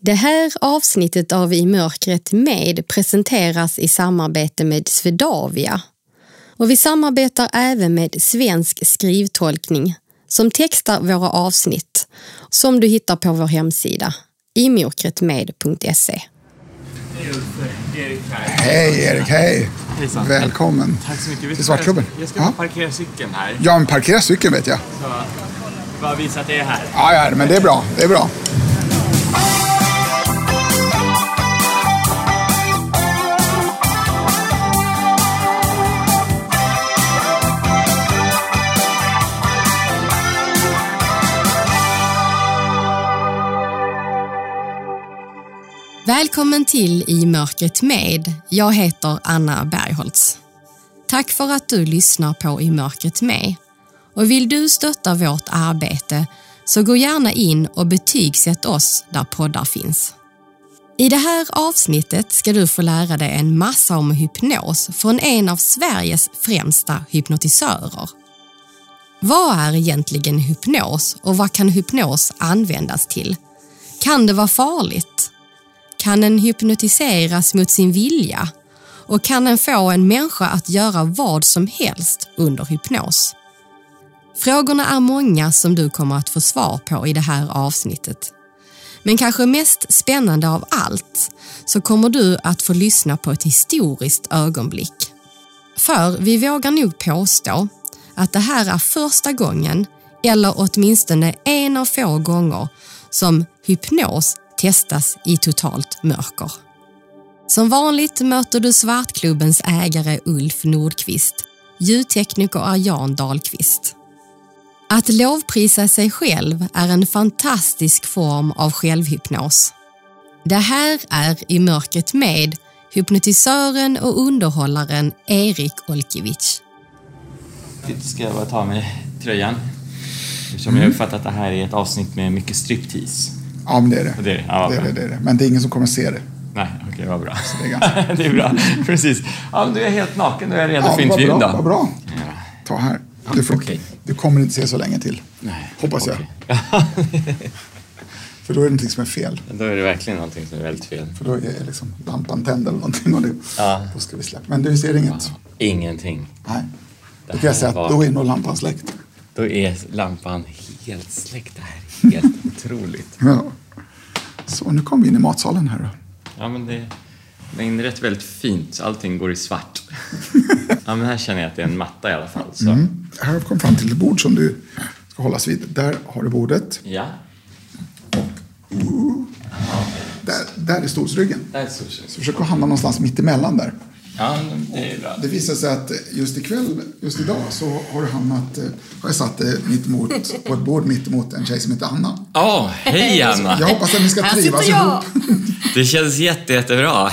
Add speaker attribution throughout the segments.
Speaker 1: Det här avsnittet av I mörkret med presenteras i samarbete med Svedavia. Och vi samarbetar även med Svensk skrivtolkning som textar våra avsnitt som du hittar på vår hemsida imörkretmed.se.
Speaker 2: Hej Erik.
Speaker 3: Hej Erik, hej!
Speaker 2: Hejsan.
Speaker 3: Välkommen
Speaker 2: Tack så mycket.
Speaker 3: Till
Speaker 2: du
Speaker 3: Svartklubben.
Speaker 2: Jag ska, jag ska
Speaker 3: Ja.
Speaker 2: parkera cykeln här.
Speaker 3: Ja, men parkera cykeln vet jag.
Speaker 2: Så, bara visa att jag är här.
Speaker 3: Ja, ja, men det är bra. Det är bra.
Speaker 1: Välkommen till I mörkret med. Jag heter Anna Bergholtz. Tack för att du lyssnar på I mörkret med. Och vill du stötta vårt arbete så gå gärna in och betygsätt oss där poddar finns. I det här avsnittet ska du få lära dig en massa om hypnos från en av Sveriges främsta hypnotisörer. Vad är egentligen hypnos och vad kan hypnos användas till? Kan det vara farligt? Kan en hypnotiseras mot sin vilja? Och kan en få en människa att göra vad som helst under hypnos? Frågorna är många som du kommer att få svar på i det här avsnittet. Men kanske mest spännande av allt så kommer du att få lyssna på ett historiskt ögonblick. För vi vågar nog påstå att det här är första gången, eller åtminstone en av få gånger, som hypnos testas i totalt mörker. Som vanligt möter du Svartklubbens ägare Ulf Nordqvist. Ljudtekniker är Jan Dahlqvist. Att lovprisa sig själv är en fantastisk form av självhypnos. Det här är I mörkret med hypnotisören och underhållaren Erik Olkiewicz.
Speaker 2: Ska jag bara ta mig tröjan? Eftersom jag uppfattar uppfattat att det här är ett avsnitt med mycket striptease.
Speaker 3: Ja, men det är det.
Speaker 2: Det är det? Ja,
Speaker 3: det, är det, det är det. Men det är ingen som kommer se det.
Speaker 2: Nej, okej, vad bra.
Speaker 3: det är
Speaker 2: det är bra, precis. Ja, men du är helt naken, du är redo för
Speaker 3: vad
Speaker 2: intervjun
Speaker 3: bra,
Speaker 2: då.
Speaker 3: vad bra.
Speaker 2: Ja.
Speaker 3: Ta här. Du, får,
Speaker 2: okej.
Speaker 3: du kommer inte se så länge till.
Speaker 2: Nej,
Speaker 3: Hoppas jag.
Speaker 2: okej.
Speaker 3: För då är det någonting som är fel.
Speaker 2: Då är det verkligen någonting som är väldigt fel.
Speaker 3: För då är liksom lampan tänd eller någonting. Och det,
Speaker 2: Ja.
Speaker 3: Då ska vi släppa. Men du ser inget?
Speaker 2: Ingenting.
Speaker 3: Nej. Då kan jag säga
Speaker 2: var-
Speaker 3: att då är nog lampan släckt.
Speaker 2: Då är lampan helt släckt. Det här är helt otroligt.
Speaker 3: Ja. Så, nu kommer vi in i matsalen här då.
Speaker 2: Ja, men det, det är inrett väldigt fint. Allting går i svart. ja, men här känner jag att det är en matta i alla fall. Så.
Speaker 3: Mm. Här har vi kommit fram till ett bord som du ska hållas vid. Där har du bordet.
Speaker 2: Ja,
Speaker 3: Där, där är stolsryggen.
Speaker 2: där är sushi.
Speaker 3: Så försök att hamna någonstans mitt emellan där.
Speaker 2: Ja, det är bra.
Speaker 3: Det visar sig att just ikväll, just idag, så har du hamnat, eh, har jag satt dig mitt emot, på ett bord mitt emot en tjej som heter Anna.
Speaker 2: Åh, hej Anna!
Speaker 3: Jag hoppas att ni ska trivas ihop.
Speaker 2: Det känns jätte, jättebra.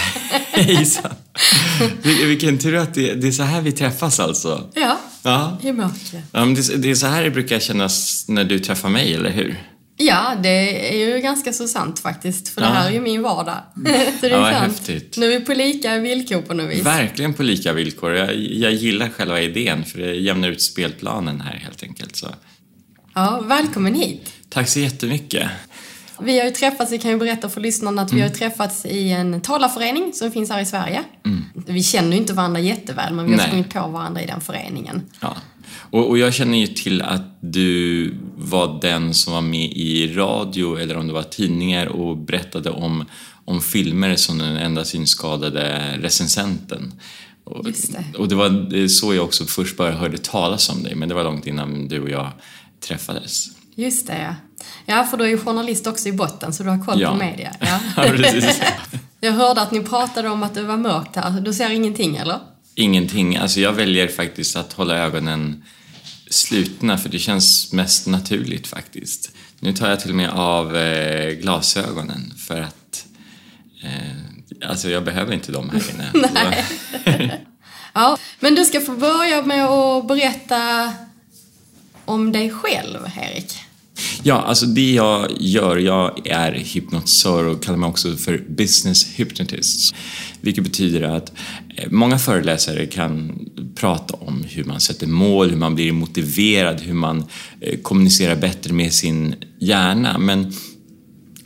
Speaker 2: Hejsan! Vil- Vilken tur att det, det är så här vi träffas alltså.
Speaker 1: Ja,
Speaker 2: Ja.
Speaker 1: i mörkret.
Speaker 2: ja men det, det är så här det brukar kännas när du träffar mig, eller hur?
Speaker 1: Ja, det är ju ganska så sant faktiskt, för
Speaker 2: Ja.
Speaker 1: det här är ju min vardag. så det
Speaker 2: Ja,
Speaker 1: sant.
Speaker 2: häftigt.
Speaker 1: Nu är vi på lika villkor på något vis.
Speaker 2: Verkligen på lika villkor. Jag, jag gillar själva idén för det jämnar ut spelplanen här helt enkelt. Så.
Speaker 1: Ja, välkommen hit.
Speaker 2: Tack så jättemycket.
Speaker 1: Vi har ju träffats, vi kan ju berätta för lyssnarna att vi
Speaker 2: Mm.
Speaker 1: har träffats i en talarförening som finns här i Sverige. Vi känner ju inte varandra jätteväl, men vi har sprungit på varandra i den föreningen.
Speaker 2: Ja. Och, och jag känner ju till att du var den som var med i radio eller om det var tidningar och berättade om, om filmer som den enda synskadade recensenten. Och,
Speaker 1: Just det.
Speaker 2: och det var så jag också först bara hörde talas om dig, men det var långt innan du och jag träffades.
Speaker 1: Just det, ja. Ja, för du är ju journalist också i botten, så du har koll
Speaker 2: Ja.
Speaker 1: på media. Ja.
Speaker 2: Ja, precis.
Speaker 1: Jag hörde att ni pratade om att det var mörkt här. Du ser ingenting, eller?
Speaker 2: Ingenting. Alltså jag väljer faktiskt att hålla ögonen slutna för det känns mest naturligt faktiskt. Nu tar jag till och med av eh, glasögonen för att eh, alltså jag behöver inte dem här inne.
Speaker 1: Nej. Ja, men du ska få börja med att berätta om dig själv, Erik.
Speaker 2: Ja, alltså det jag gör, jag är hypnotisör och kallar mig också för business hypnotist. Vilket betyder att eh, många föreläsare kan prata om hur man sätter mål, hur man blir motiverad, hur man eh, kommunicerar bättre med sin hjärna. Men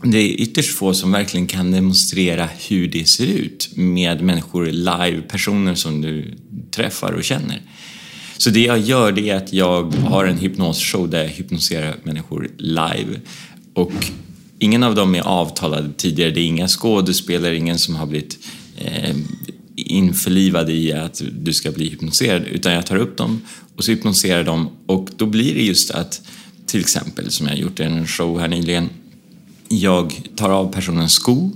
Speaker 2: det är ytterst få som verkligen kan demonstrera hur det ser ut med människor live, personer som du träffar och känner. Så det jag gör det är att jag har en hypnosshow där jag hypnoserar människor live. Och ingen av dem är avtalade tidigare. Det är inga skådespelare, ingen som har blivit eh, införlivad i att du ska bli hypnoserad. Utan jag tar upp dem och så hypnoserar dem och då blir det just att, till exempel som jag har gjort i en show här nyligen, jag tar av personens sko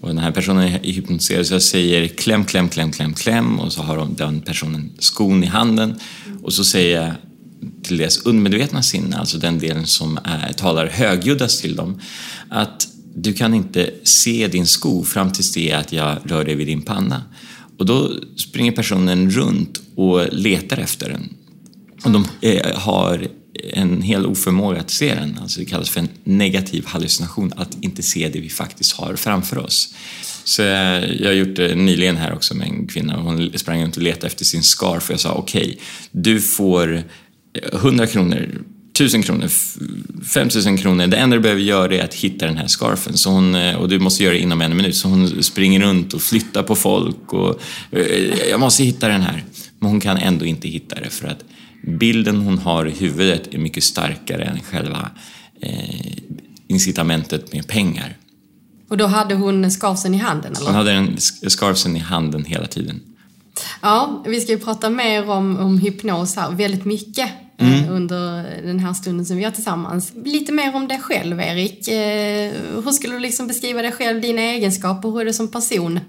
Speaker 2: och den här personen är hypnotiserad så jag säger kläm, kläm, kläm, kläm, kläm och så har den personen skon i handen och så säger jag till deras undermedvetna sinne, alltså den delen som är, talar högljuddast till dem, att du kan inte se din sko fram tills det att jag rör dig vid din panna. Och då springer personen runt och letar efter den. Och de eh, har en hel oförmåga att se den. Alltså det kallas för en negativ hallucination, att inte se det vi faktiskt har framför oss. Så jag, har gjort det nyligen här också med en kvinna. Hon sprang runt och letade efter sin scarf och jag sa okej, okay, du får 100 kronor 1000 kronor, 5000 kronor. Det enda du behöver göra är att hitta den här scarfen. Så hon, och du måste göra det inom en minut. Så hon springer runt och flyttar på folk och eh, jag måste hitta den här. Men hon kan ändå inte hitta det för att bilden hon har i huvudet är mycket starkare än själva eh, incitamentet med pengar.
Speaker 1: Och då hade hon scarfen i handen? Eller?
Speaker 2: Hon hade en scarfen i handen hela tiden.
Speaker 1: Ja, vi ska ju prata mer om, om hypnos här, väldigt mycket eh, mm. under den här stunden som vi har tillsammans. Lite mer om dig själv, Erik. Eh, hur skulle du liksom beskriva dig själv, dina egenskaper, hur är du som person?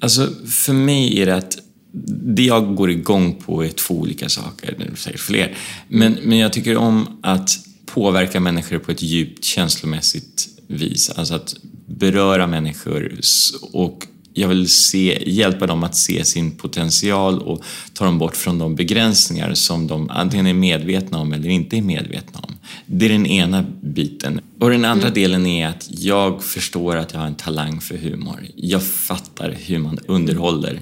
Speaker 2: Alltså, för mig är det att det jag går igång på är två olika saker, det är säkert fler. Men, men jag tycker om att påverka människor på ett djupt känslomässigt vis. Alltså att beröra människor och jag vill se, hjälpa dem att se sin potential och ta dem bort från de begränsningar som de antingen är medvetna om eller inte är medvetna om. Det är den ena biten. Och den andra mm. delen är att jag förstår att jag har en talang för humor. Jag fattar hur man underhåller.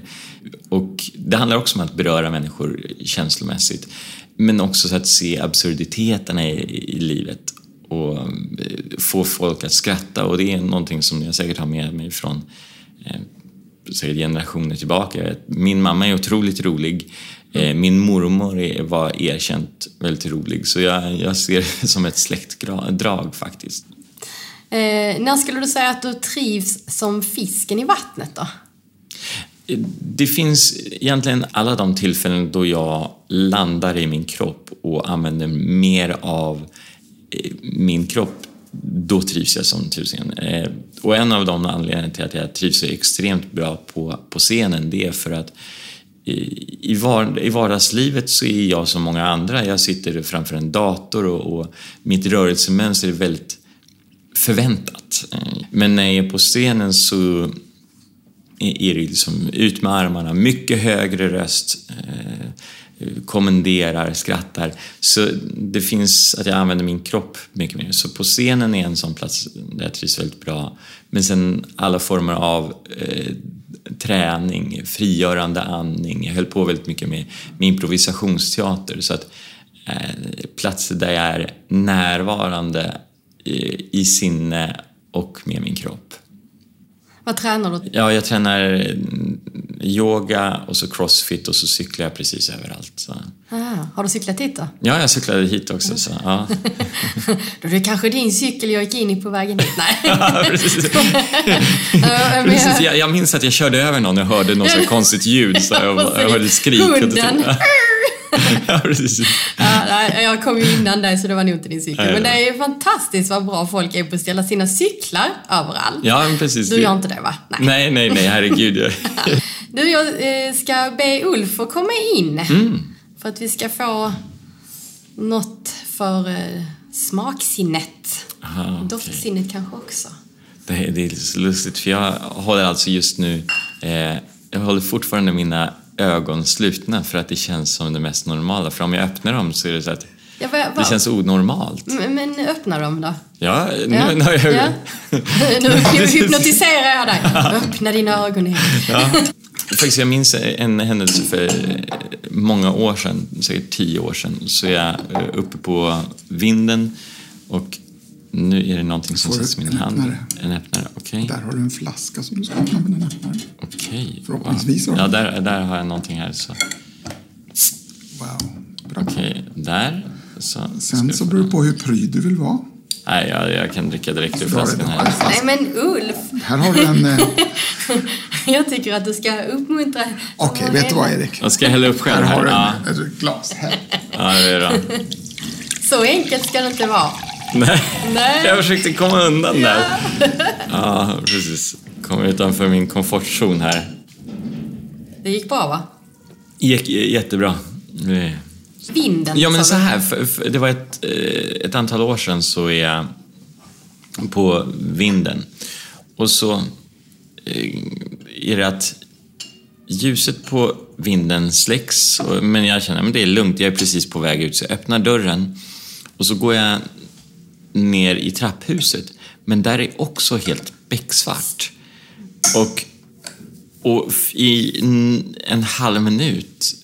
Speaker 2: Och det handlar också om att beröra människor känslomässigt. Men också att se absurditeterna i, i livet och eh, få folk att skratta. Och det är någonting som jag säkert har med mig från eh, säkert generationer tillbaka. Min mamma är otroligt rolig. Eh, min mormor var erkänt väldigt rolig så jag, jag ser det som ett släktdrag faktiskt.
Speaker 1: Eh, när skulle du säga att du trivs som fisken i vattnet då?
Speaker 2: Det finns egentligen alla de tillfällen då jag landar i min kropp och använder mer av eh, min kropp då trivs jag som tusen. Eh, och en av de anledningarna till att jag trivs så extremt bra på, på scenen det är för att eh, i, i vardagslivet så är jag som många andra. Jag sitter framför en dator och, och mitt rörelsemönster är väldigt förväntat. Men när jag är på scenen så är det liksom ut med armarna, mycket högre röst, eh, kommenderar, skrattar. Så det finns att jag använder min kropp mycket mer. Så på scenen är en sån plats där jag trivs väldigt bra. Men sen alla former av eh, träning, frigörande andning. Jag höll på väldigt mycket med, med improvisationsteater. Så att eh, platser där jag är närvarande i, i sinne och med min kropp.
Speaker 1: Vad tränar du?
Speaker 2: Ja, jag tränar yoga och så crossfit och så cyklar jag precis överallt. Så.
Speaker 1: Ah, har du cyklat hit då?
Speaker 2: Ja, jag cyklade hit också. Så, ja.
Speaker 1: då är det kanske din cykel jag gick in i på vägen hit. Nej.
Speaker 2: ja, precis. precis. Jag, jag minns att jag körde över någon och hörde något konstigt ljud. Så jag, jag hörde skrik.
Speaker 1: Hunden!
Speaker 2: ja, precis.
Speaker 1: Ja, jag kom ju innan dig så det var nog inte din cykel. Men det är ju fantastiskt vad bra folk är på att ställa sina cyklar överallt.
Speaker 2: Ja, precis.
Speaker 1: Du gör inte det va?
Speaker 2: Nej, nej, nej, nej herregud.
Speaker 1: du, jag eh, ska be Ulf att komma in. Mm. För att vi ska få något för eh, smaksinnet. Aha, okay. Doftsinnet kanske också.
Speaker 2: Det, det är lite lustigt för jag håller alltså just nu, eh, jag håller fortfarande mina ögon slutna för att det känns som det mest normala. För om jag öppnar dem så är det så att ja, va, va? det känns onormalt.
Speaker 1: Men, men öppna dem då.
Speaker 2: Ja, nu, ja. Nu, jag... ja.
Speaker 1: nu hypnotiserar jag dig. Öppna dina ögon
Speaker 2: ja. Faktiskt, jag minns en händelse för många år sedan, säkert tio år sedan, så är jag uppe på vinden och Nu är det någonting som
Speaker 3: du
Speaker 2: sätts i min
Speaker 3: en
Speaker 2: hand.
Speaker 3: öppnare?
Speaker 2: En öppnare, okej.
Speaker 3: Där har du en flaska som du ska öppna med den öppnaren.
Speaker 2: Okej.
Speaker 3: Förhoppningsvis
Speaker 2: Wow.
Speaker 3: har
Speaker 2: Ja,
Speaker 3: du-
Speaker 2: där, där har jag någonting här. Så.
Speaker 3: Wow. Bra.
Speaker 2: Okej, där. Så,
Speaker 3: Sen så beror det på hur pryd du vill vara.
Speaker 2: Nej, jag, jag kan dricka direkt ur flaskan här.
Speaker 1: Nej men Ulf,
Speaker 3: Här har du en... eh,
Speaker 1: jag tycker att du ska uppmuntra...
Speaker 3: Okej, vet du vad Erik?
Speaker 2: Jag ska hälla upp
Speaker 3: Här
Speaker 2: själv
Speaker 3: har
Speaker 2: här.
Speaker 3: du
Speaker 2: Ja,
Speaker 3: en, ett glas. Här.
Speaker 2: ja, det är bra.
Speaker 1: Så enkelt ska det inte vara.
Speaker 2: Nej,
Speaker 1: Nej.
Speaker 2: jag försökte komma undan där. Ja, precis. Kom utanför min komfortzon här.
Speaker 1: Det gick bra va?
Speaker 2: Gick jättebra.
Speaker 1: Vinden
Speaker 2: Ja, men så här. För, för det var ett, eh, ett antal år sedan så är jag på vinden. Och så eh, är det att ljuset på vinden släcks, men jag känner att det är lugnt, jag är precis på väg ut. Så jag öppnar dörren och så går jag ner i trapphuset. Men där är också helt becksvart. Och, och i en, halv minut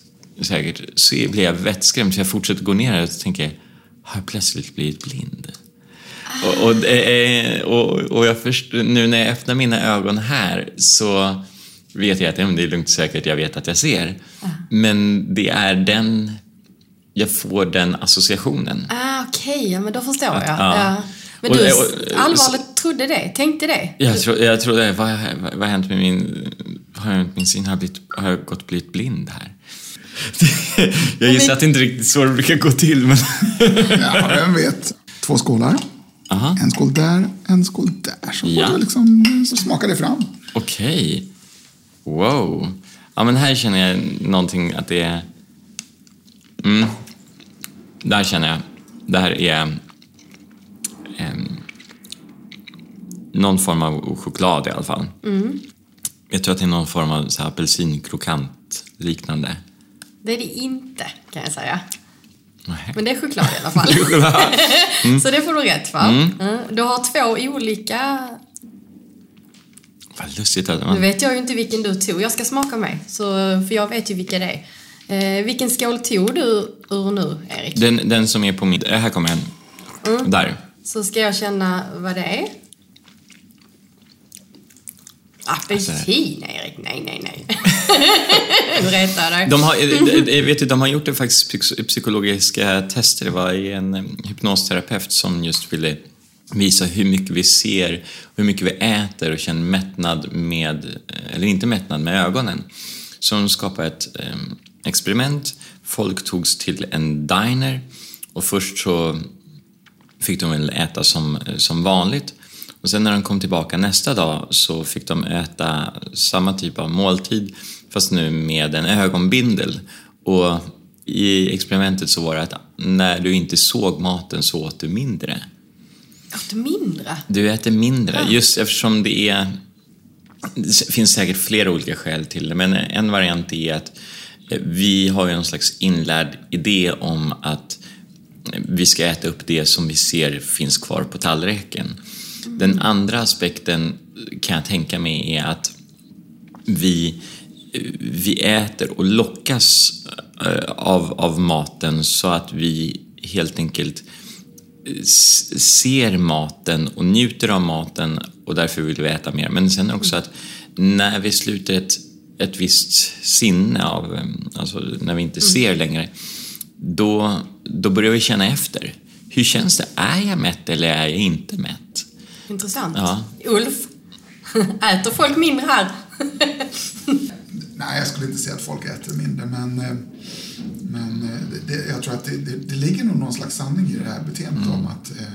Speaker 2: säkert så blir jag vettskrämd så jag fortsätter gå ner och tänker, har jag plötsligt blivit blind? Och, och, och, och jag först, nu när jag öppnar mina ögon här så vet jag att det är lugnt säkert, jag vet att jag ser. Men det är den, jag får den associationen.
Speaker 1: Ah, Okej, ja, men då förstår jag.
Speaker 2: ja.
Speaker 1: Ja. Men
Speaker 2: Och-
Speaker 1: du
Speaker 2: och-
Speaker 1: allvarligt trodde det? Tänkte det?
Speaker 2: Jag, tro, jag trodde, vad, vad, vad har hänt med min, vad har hänt med min syn? Har jag, blivit, har jag gått blivit blind här? jag gissar att det inte riktigt så det brukar gå till, men...
Speaker 3: Ja, vem vet. Två skålar.
Speaker 2: Aha.
Speaker 3: En skål där, en skål där. Så,
Speaker 2: Ja.
Speaker 3: du liksom, så smakar det fram.
Speaker 2: Okej. Wow. Ja, men här känner jag någonting att det är... Mm. Där känner jag. Det här är... em, någon form av choklad i alla fall. Jag tror att det är någon form av så här apelsinkrokant liknande.
Speaker 1: Det är det inte, kan jag säga.
Speaker 2: Nej.
Speaker 1: Men det är choklad i alla fall. Så det får du rätt för. Mm. Du har två olika...
Speaker 2: Vad lustigt att
Speaker 1: Nu
Speaker 2: man...
Speaker 1: vet jag ju inte vilken du tog. Jag ska smaka med, så, för jag vet ju vilka det är. Eh, vilken skål tog du ur nu, Erik?
Speaker 2: Den, den som är på min... äh, Här kommer en. Där.
Speaker 1: Så ska jag känna vad det är. Apelsin, Erik. Nej, nej, nej. nu retar jag dig.
Speaker 2: De har, eh, eh, vet du, de har gjort det faktiskt psyk- psykologiska tester. Det var en eh, hypnosterapeut som just ville visa hur mycket vi ser, hur mycket vi äter och känner mättnad med, eh, eller inte mättnad med ögonen. Så de skapade ett eh, experiment. Folk togs till en diner och först så fick de väl äta som, som vanligt. Och sen när de kom tillbaka nästa dag så fick de äta samma typ av måltid fast nu med en ögonbindel. Och i experimentet så var det att när du inte såg maten så åt du mindre.
Speaker 1: Åt mindre?
Speaker 2: Du äter mindre, just eftersom det är... Det finns säkert flera olika skäl till det, men en variant är att vi har ju någon slags inlärd idé om att vi ska äta upp det som vi ser finns kvar på tallriken. Den andra aspekten kan jag tänka mig är att vi, vi äter och lockas eh, av, av maten så att vi helt enkelt ser maten och njuter av maten och därför vill vi äta mer. Men sen också att när vi sluter ett, ett visst sinne av, alltså när vi inte ser längre, då, då börjar vi känna efter. Hur känns det? Är jag mätt eller är jag inte mätt?
Speaker 1: Intressant.
Speaker 2: Ja.
Speaker 1: Ulf, äter folk mindre här?
Speaker 3: Nej, jag skulle inte säga att folk äter mindre, men, eh, men eh, det, jag tror att det, det, det ligger nog någon slags sanning i det här beteendet om att eh,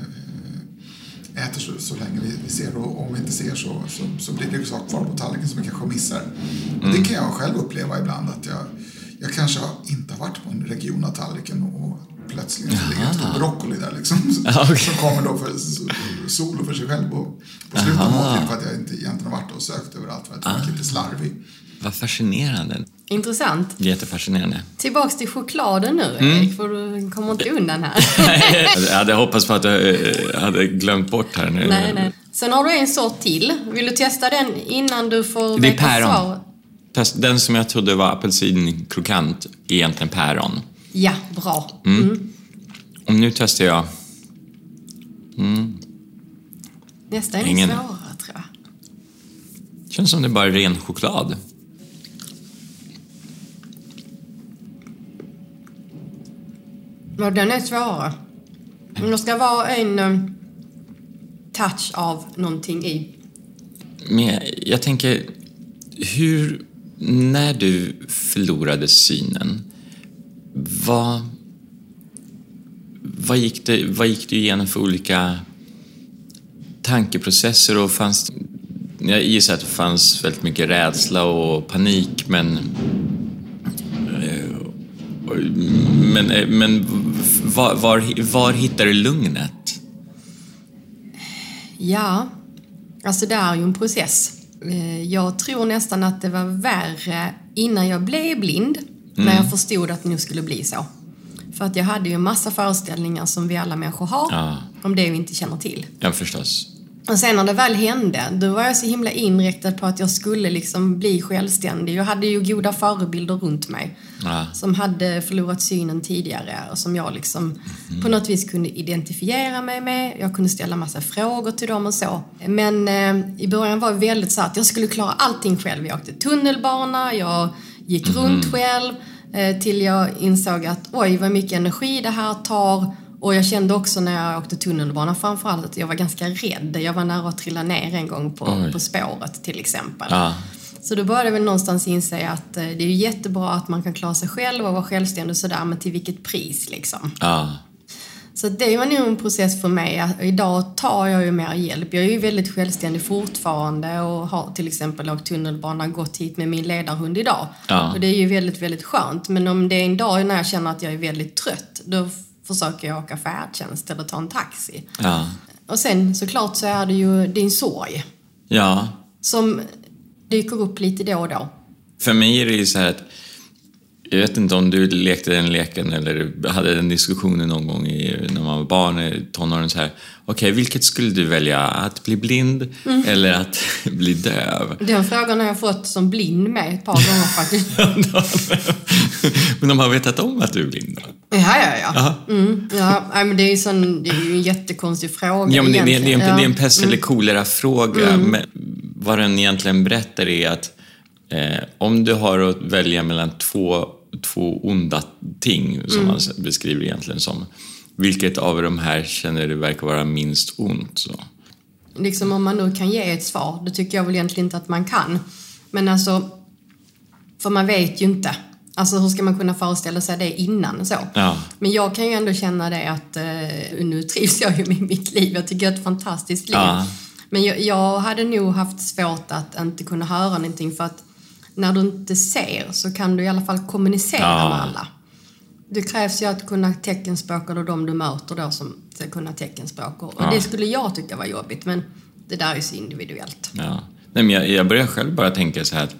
Speaker 3: äter så, så länge vi, vi ser och om vi inte ser så, så, så blir det saker kvar på tallriken som vi kanske missar. Och det kan jag själv uppleva ibland att jag, jag kanske inte har varit på en region av tallriken och plötsligt så ligger en stor broccoli där liksom.
Speaker 2: Okej.
Speaker 3: Som kommer då för solo för sig själv på, på slutet av måltiden för att jag inte egentligen har varit och sökt överallt för att jag har varit lite slarvig.
Speaker 2: Vad fascinerande.
Speaker 1: Intressant.
Speaker 2: Jättefascinerande.
Speaker 1: Tillbaks till chokladen nu,
Speaker 2: Mm.
Speaker 1: Erik, för du kommer inte undan här.
Speaker 2: jag hade hoppats på att jag eh, hade glömt bort här nu.
Speaker 1: nej, nej. Sen har du en sort till. Vill du testa den innan du får
Speaker 2: Det är
Speaker 1: veta
Speaker 2: päron. Den som jag trodde var apelsinkrokant är egentligen päron.
Speaker 1: Ja, bra.
Speaker 2: Och nu testar jag... Mm.
Speaker 1: Nästa är
Speaker 2: Ingen.
Speaker 1: svårare tror jag.
Speaker 2: Känns som det är bara ren choklad.
Speaker 1: Ja, den är svårare. Men det ska vara en um, touch av någonting i.
Speaker 2: Men jag, jag tänker, hur... När du förlorade synen, vad... Vad gick, det, vad gick du igenom för olika tankeprocesser och fanns... Jag gissar att det fanns väldigt mycket rädsla och panik, men... Men, eh, men var, var, var hittar du lugnet?
Speaker 1: Ja, alltså det är ju en process. Eh, Jag tror nästan att det var värre innan jag blev blind, när jag förstod att det nog skulle bli så. För att jag hade ju en massa föreställningar som vi alla människor har,
Speaker 2: Ja.
Speaker 1: om det vi inte känner till.
Speaker 2: Ja, förstås.
Speaker 1: Och sen när det väl hände, då var jag så himla inriktad på att jag skulle liksom bli självständig. Jag hade ju goda förebilder runt mig
Speaker 2: Ja.
Speaker 1: som hade förlorat synen tidigare och som jag liksom på något vis kunde identifiera mig med. Jag kunde ställa massa frågor till dem och så. Men eh, i början var det väldigt så att jag skulle klara allting själv. Jag åkte tunnelbana, jag gick runt själv eh, till jag insåg att oj vad mycket energi det här tar. Och jag kände också när jag åkte tunnelbana framförallt att jag var ganska rädd. Jag var nära att trilla ner en gång på,
Speaker 2: Oj.
Speaker 1: på spåret till exempel.
Speaker 2: Ja.
Speaker 1: Så då började jag väl någonstans inse att eh, det är ju jättebra att man kan klara sig själv och vara självständig och sådär, men till vilket pris liksom.
Speaker 2: Ja.
Speaker 1: Så det var nog en process för mig. Idag tar jag ju mer hjälp. Jag är ju väldigt självständig fortfarande och har till exempel åkt tunnelbana, gått hit med min ledarhund idag.
Speaker 2: Ja.
Speaker 1: Och det är ju väldigt, väldigt skönt. Men om det är en dag när jag känner att jag är väldigt trött, då försöker jag åka färdtjänst eller ta en taxi.
Speaker 2: Ja.
Speaker 1: Och sen såklart så är det ju din sorg
Speaker 2: Ja.
Speaker 1: som dyker upp lite då och då.
Speaker 2: För mig är det ju så här att jag vet inte om du lekte den leken eller hade den diskussionen någon gång i, när man var barn, i tonåren så här. Okej, vilket skulle du välja? Att bli blind eller att bli döv?
Speaker 1: Den frågan har jag fått som blind med ett par gånger faktiskt.
Speaker 2: Men de har vetat om att du är blind? då?
Speaker 1: Ja, ja, ja. Mm, ja nej, men det, är ju sån, det är ju en jättekonstig fråga
Speaker 2: Ja, men det, det, det, är en- det är en
Speaker 1: Ja. Mm.
Speaker 2: pest eller kolera-fråga. Men vad den egentligen berättar är att eh, om du har att välja mellan två, två onda ting, som
Speaker 1: Mm.
Speaker 2: man beskriver egentligen som, vilket av de här känner du verkar vara minst ont? Så?
Speaker 1: Liksom om man nu kan ge ett svar, det tycker jag väl egentligen inte att man kan. Men alltså, för man vet ju inte. Alltså hur ska man kunna föreställa sig det innan så?
Speaker 2: Ja.
Speaker 1: Men jag kan ju ändå känna det att eh, nu trivs jag ju med mitt liv. Jag tycker jag har ett fantastiskt liv.
Speaker 2: Ja.
Speaker 1: Men jag, jag hade nog haft svårt att inte kunna höra någonting för att när du inte ser så kan du i alla fall kommunicera
Speaker 2: Ja.
Speaker 1: med alla. Det krävs ju att kunna teckenspråk eller de du möter då som ska kunna teckenspråk. Och
Speaker 2: Ja.
Speaker 1: det skulle jag tycka var jobbigt men det där är så individuellt.
Speaker 2: Ja. Nej, men jag, jag börjar själv bara tänka så här att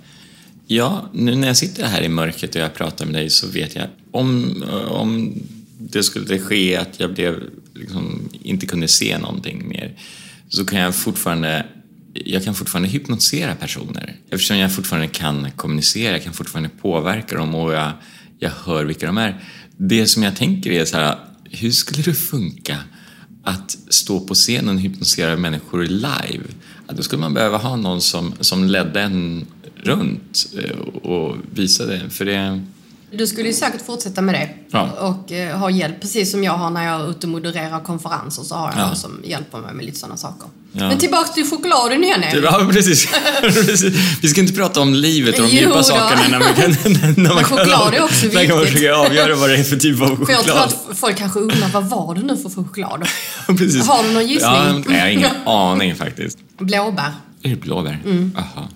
Speaker 2: ja, nu när jag sitter här i mörkret och jag pratar med dig så vet jag om, om det skulle ske att jag blev, liksom, inte kunde se någonting mer så kan jag fortfarande jag kan fortfarande hypnotisera personer eftersom jag fortfarande kan kommunicera, jag kan fortfarande påverka dem och jag, jag hör vilka de är. Det som jag tänker är så här, hur skulle det funka att stå på scenen och hypnotisera människor live? Ja, då skulle man behöva ha någon som, som ledde en runt eh, och visade. För det...
Speaker 1: Du skulle ju säkert fortsätta med det
Speaker 2: Ja.
Speaker 1: och eh, ha hjälp, precis som jag har när jag är ute och modererar konferenser så har jag
Speaker 2: Ja.
Speaker 1: någon som hjälper mig med lite sådana saker.
Speaker 2: Ja.
Speaker 1: Men tillbaks till chokladen igen Erik.
Speaker 2: Ja, precis. precis. Vi ska inte prata om livet och de
Speaker 1: Jo
Speaker 2: djupa sakerna när man kan, när man
Speaker 1: choklad är också
Speaker 2: När man
Speaker 1: viktigt.
Speaker 2: försöka avgöra vad det är för typ av
Speaker 1: För jag tror
Speaker 2: choklad.
Speaker 1: att folk kanske undrar, vad var det nu för choklad?
Speaker 2: Precis.
Speaker 1: Har du någon gissning?
Speaker 2: Ja, jag har ingen aning faktiskt.
Speaker 1: Blåbär.
Speaker 2: Är det blåbär?
Speaker 1: Mm.
Speaker 2: Aha.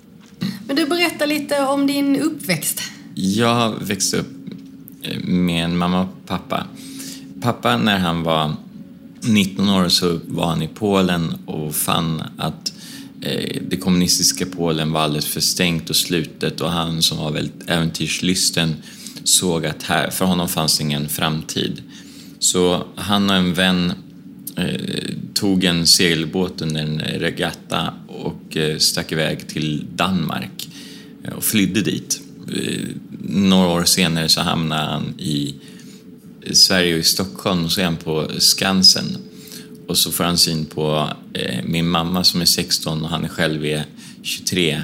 Speaker 1: Men du, berätta lite om din uppväxt.
Speaker 2: Jag växte upp eh, med en mamma och pappa. Pappa, när han var 19 år så var han i Polen och fann att eh, det kommunistiska Polen var alldeles för stängt och slutet och han som var väldigt äventyrslysten såg att här, för honom fanns ingen framtid. Så han och en vän eh, tog en segelbåt under en regatta och eh, stack iväg till Danmark eh, och flydde dit. Några år senare så hamnade han i Sverige och i Stockholm och så är han på Skansen. och så får han syn på eh, min mamma som är 16 och han själv är 23.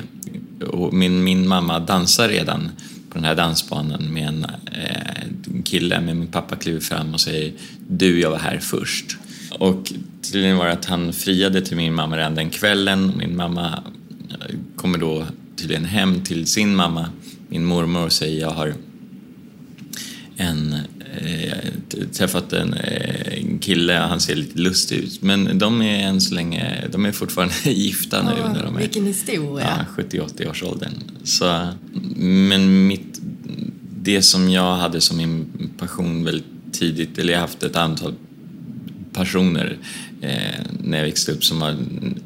Speaker 2: Och min, min mamma dansar redan på den här dansbanan med en eh, kille, men min pappa kliver fram och säger du, jag var här först. Och tydligen var det att han friade till min mamma redan den kvällen. Min mamma eh, kommer då tydligen hem till sin mamma, min mormor, och säger jag har en, eh, träffat en, eh, kille, han ser lite lustig ut. Men de är än så länge, de är fortfarande gifta nu.
Speaker 1: Ja,
Speaker 2: när de är,
Speaker 1: vilken historia.
Speaker 2: Ja, 70-80 års åldern. Så, men mitt, det som jag hade som min passion väldigt tidigt, eller jag har haft ett antal personer eh, när jag växte upp som har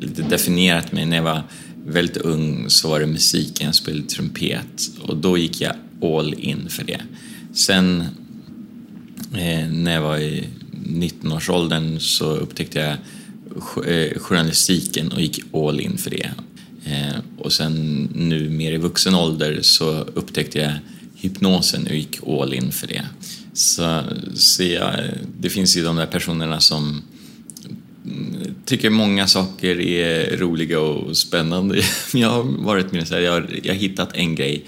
Speaker 2: lite definierat mig. När jag var väldigt ung så var det musiken, jag spelade trumpet och då gick jag all in för det. Sen eh, när jag var i 19-årsåldern så upptäckte jag eh, journalistiken och gick all in för det. Eh, och sen nu mer i vuxen ålder så upptäckte jag hypnosen och gick all in för det. Så, så jag, det finns ju de där personerna som tycker många saker är roliga och spännande. Jag har varit med så här, jag har, jag har hittat en grej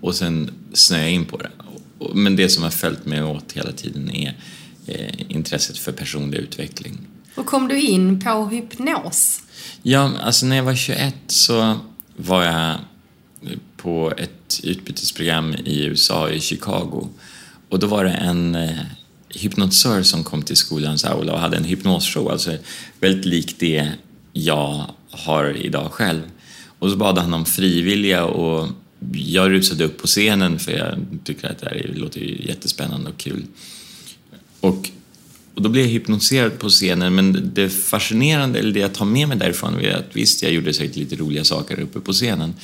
Speaker 2: och sen snöar jag in på det. Men det som har följt mig åt hela tiden är eh, intresset för personlig utveckling.
Speaker 1: Och kom du in på hypnos?
Speaker 2: Ja, alltså när jag var 21 så var jag på ett utbytesprogram i USA, i Chicago. Och då var det en eh, hypnotisör som kom till skolans aula och hade en hypnosshow, alltså väldigt likt det jag har idag själv. Och så bad han om frivilliga och jag rusade upp på scenen för jag tycker att det här låter jättespännande och kul. Och, och då blev jag hypnotiserad på scenen men det fascinerande, eller det jag tar med mig därifrån är att visst, jag gjorde säkert lite roliga saker uppe på scenen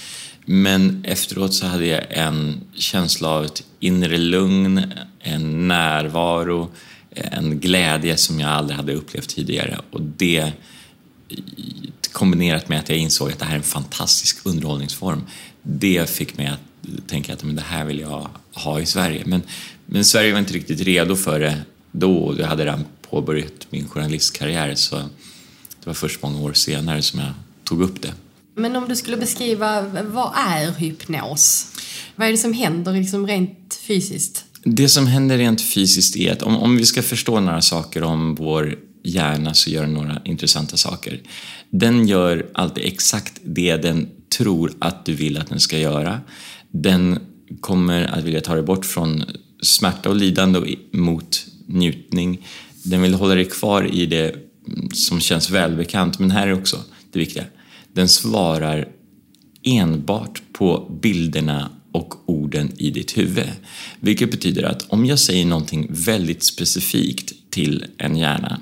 Speaker 2: men efteråt så hade jag en känsla av ett inre lugn, en närvaro, en glädje som jag aldrig hade upplevt tidigare. Och det eh, kombinerat med att jag insåg att det här är en fantastisk underhållningsform, det fick mig att tänka att men det här vill jag ha i Sverige. Men, men Sverige var inte riktigt redo för det då. Jag hade redan påbörjat min journalistkarriär så det var först många år senare som jag tog upp det.
Speaker 1: Men om du skulle beskriva, vad är hypnos? Vad är det som händer liksom rent fysiskt?
Speaker 2: Det som händer rent fysiskt är att om, om vi ska förstå några saker om vår hjärna så gör den några intressanta saker. Den gör alltid exakt det den tror att du vill att den ska göra. Den kommer att vilja ta dig bort från smärta och lidande och mot njutning. Den vill hålla dig kvar i det mm, som känns välbekant, men här är också det viktiga den svarar enbart på bilderna och orden i ditt huvud. Vilket betyder att om jag säger någonting väldigt specifikt till en hjärna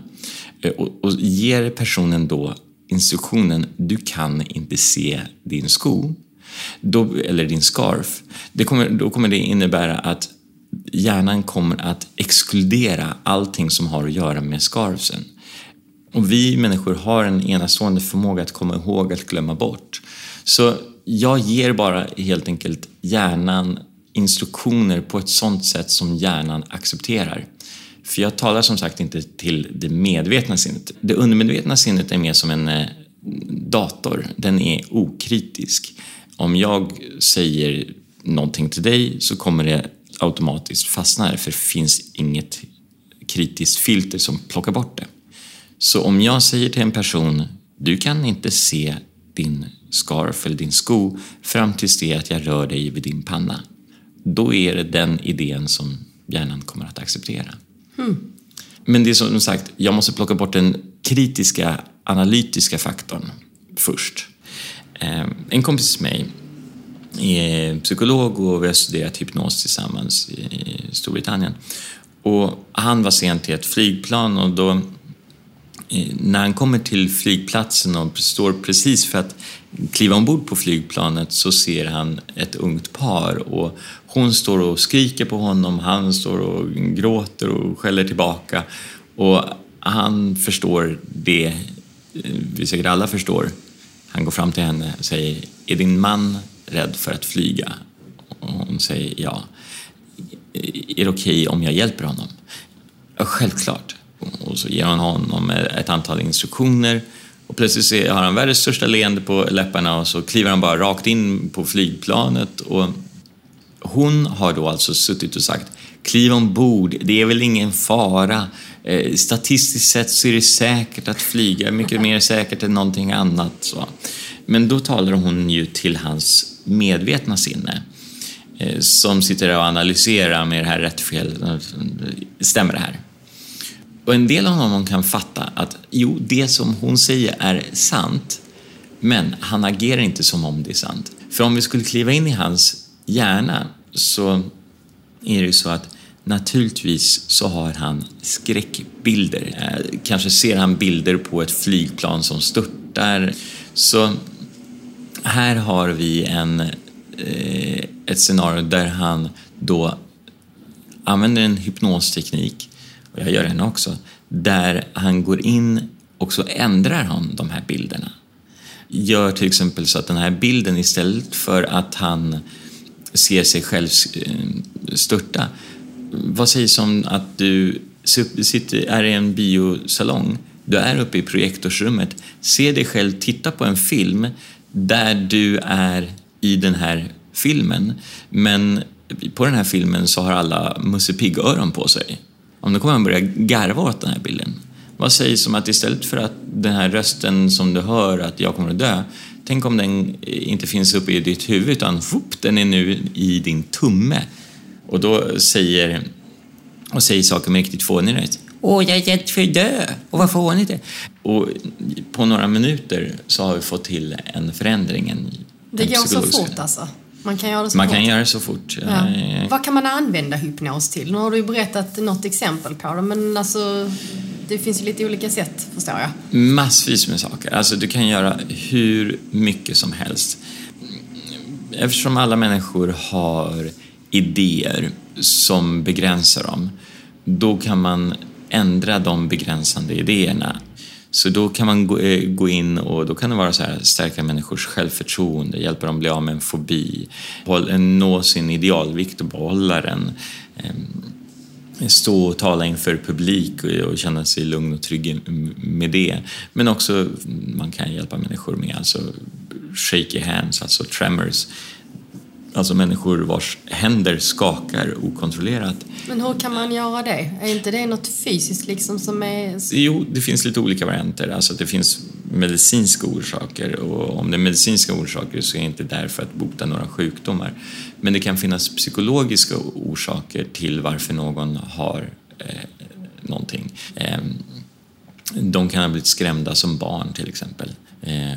Speaker 2: eh, och, ger personen då instruktionen du kan inte se din sko då, eller din scarf, det kommer, då kommer det innebära att hjärnan kommer att exkludera allting som har att göra med scarfsen. Och vi människor har en enastående förmåga att komma ihåg att glömma bort. Så jag ger bara helt enkelt hjärnan instruktioner på ett sånt sätt som hjärnan accepterar. För jag talar som sagt inte till det medvetna sinnet. Det undermedvetna sinnet är mer som en eh, dator. Den är okritisk. Om jag säger någonting till dig så kommer det automatiskt fastna där för det finns inget kritiskt filter som plockar bort det. Så om jag säger till en person, du kan inte se din scarf eller din sko fram tills det att jag rör dig vid din panna. Då är det den idén som hjärnan kommer att acceptera. Mm. Men det är som sagt, jag måste plocka bort den kritiska, analytiska faktorn först. Ehm, en kompis med mig är psykolog och vi har studerat hypnos tillsammans i Storbritannien. Och han var sent till ett flygplan och då när han kommer till flygplatsen och står precis för att kliva ombord på flygplanet så ser han ett ungt par och hon står och skriker på honom, han står och gråter och skäller tillbaka och han förstår det vi säkert alla förstår. Han går fram till henne och säger Är din man rädd för att flyga? Och hon säger ja. Är det okej okay om jag hjälper honom? Ja, självklart och så ger hon honom ett antal instruktioner och plötsligt har han världens största leende på läpparna och så kliver han bara rakt in på flygplanet och hon har då alltså suttit och sagt kliv ombord, det är väl ingen fara. Eh, statistiskt sett så är det säkert att flyga, mycket mer säkert än någonting annat. Så. Men då talar hon ju till hans medvetna sinne eh, som sitter och analyserar med det här rätt fel, stämmer det här? Och en del av honom kan fatta att jo, det som hon säger är sant, men han agerar inte som om det är sant. För om vi skulle kliva in i hans hjärna så är det ju så att naturligtvis så har han skräckbilder. Eh, kanske ser han bilder på ett flygplan som störtar. Så här har vi en, eh, ett scenario där han då använder en hypnosteknik, och jag gör henne också, där han går in och så ändrar han de här bilderna. Gör till exempel så att den här bilden istället för att han ser sig själv eh, störta. Vad sägs om att du sitter, är i en biosalong, du är uppe i projektorsrummet, ser dig själv titta på en film där du är i den här filmen, men på den här filmen så har alla Musse Pigg-öron på sig. Om då kommer man börja garva åt den här bilden. Vad sägs om att istället för att den här rösten som du hör, att jag kommer att dö, tänk om den inte finns uppe i ditt huvud utan whoop, den är nu i din tumme. Och då säger, och säger saker med riktigt fånig röst. Åh, jag är rädd för att dö! Och vad fånigt det Och på några minuter så har vi fått till en förändring. En,
Speaker 1: det går så fort alltså? Man kan göra det så
Speaker 2: Man
Speaker 1: fort.
Speaker 2: kan göra det så fort.
Speaker 1: Ja. Vad kan man använda hypnos till? Nu har du ju berättat något exempel på det, men alltså det finns ju lite olika sätt, förstår jag.
Speaker 2: Massvis med saker. Alltså du kan göra hur mycket som helst. Eftersom alla människor har idéer som begränsar dem, då kan man ändra de begränsande idéerna. Så då kan man gå, eh, gå in och då kan det vara så här, stärka människors självförtroende, hjälpa dem bli av med en fobi, eh, nå sin idealvikt och behålla den. Ehm, stå och tala inför publik och känna sig lugn och trygg med det. Men också, man kan hjälpa människor med alltså shaky hands, alltså tremors Alltså människor vars händer skakar okontrollerat.
Speaker 1: Men hur kan man göra det? Är inte det något fysiskt liksom som är...
Speaker 2: Jo, det finns lite olika varianter. Alltså det finns medicinska orsaker och om det är medicinska orsaker så är det inte där för att bota några sjukdomar. Men det kan finnas psykologiska orsaker till varför någon har eh, någonting. Eh, de kan ha blivit skrämda som barn till exempel. Eh,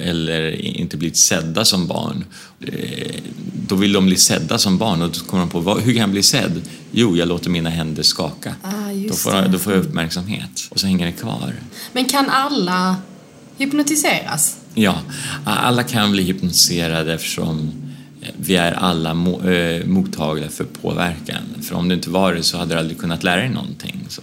Speaker 2: eller inte blivit sedda som barn. Eh, då vill de bli sedda som barn och då kommer de på, hur kan jag bli sedd? Jo, jag låter mina händer skaka.
Speaker 1: Ah,
Speaker 2: då, får, då får jag uppmärksamhet och så hänger det kvar.
Speaker 1: Men kan alla hypnotiseras?
Speaker 2: Ja, alla kan bli hypnotiserade eftersom vi är alla mo äh, mottagliga för påverkan. För om du inte var det så hade du aldrig kunnat lära dig någonting. Så,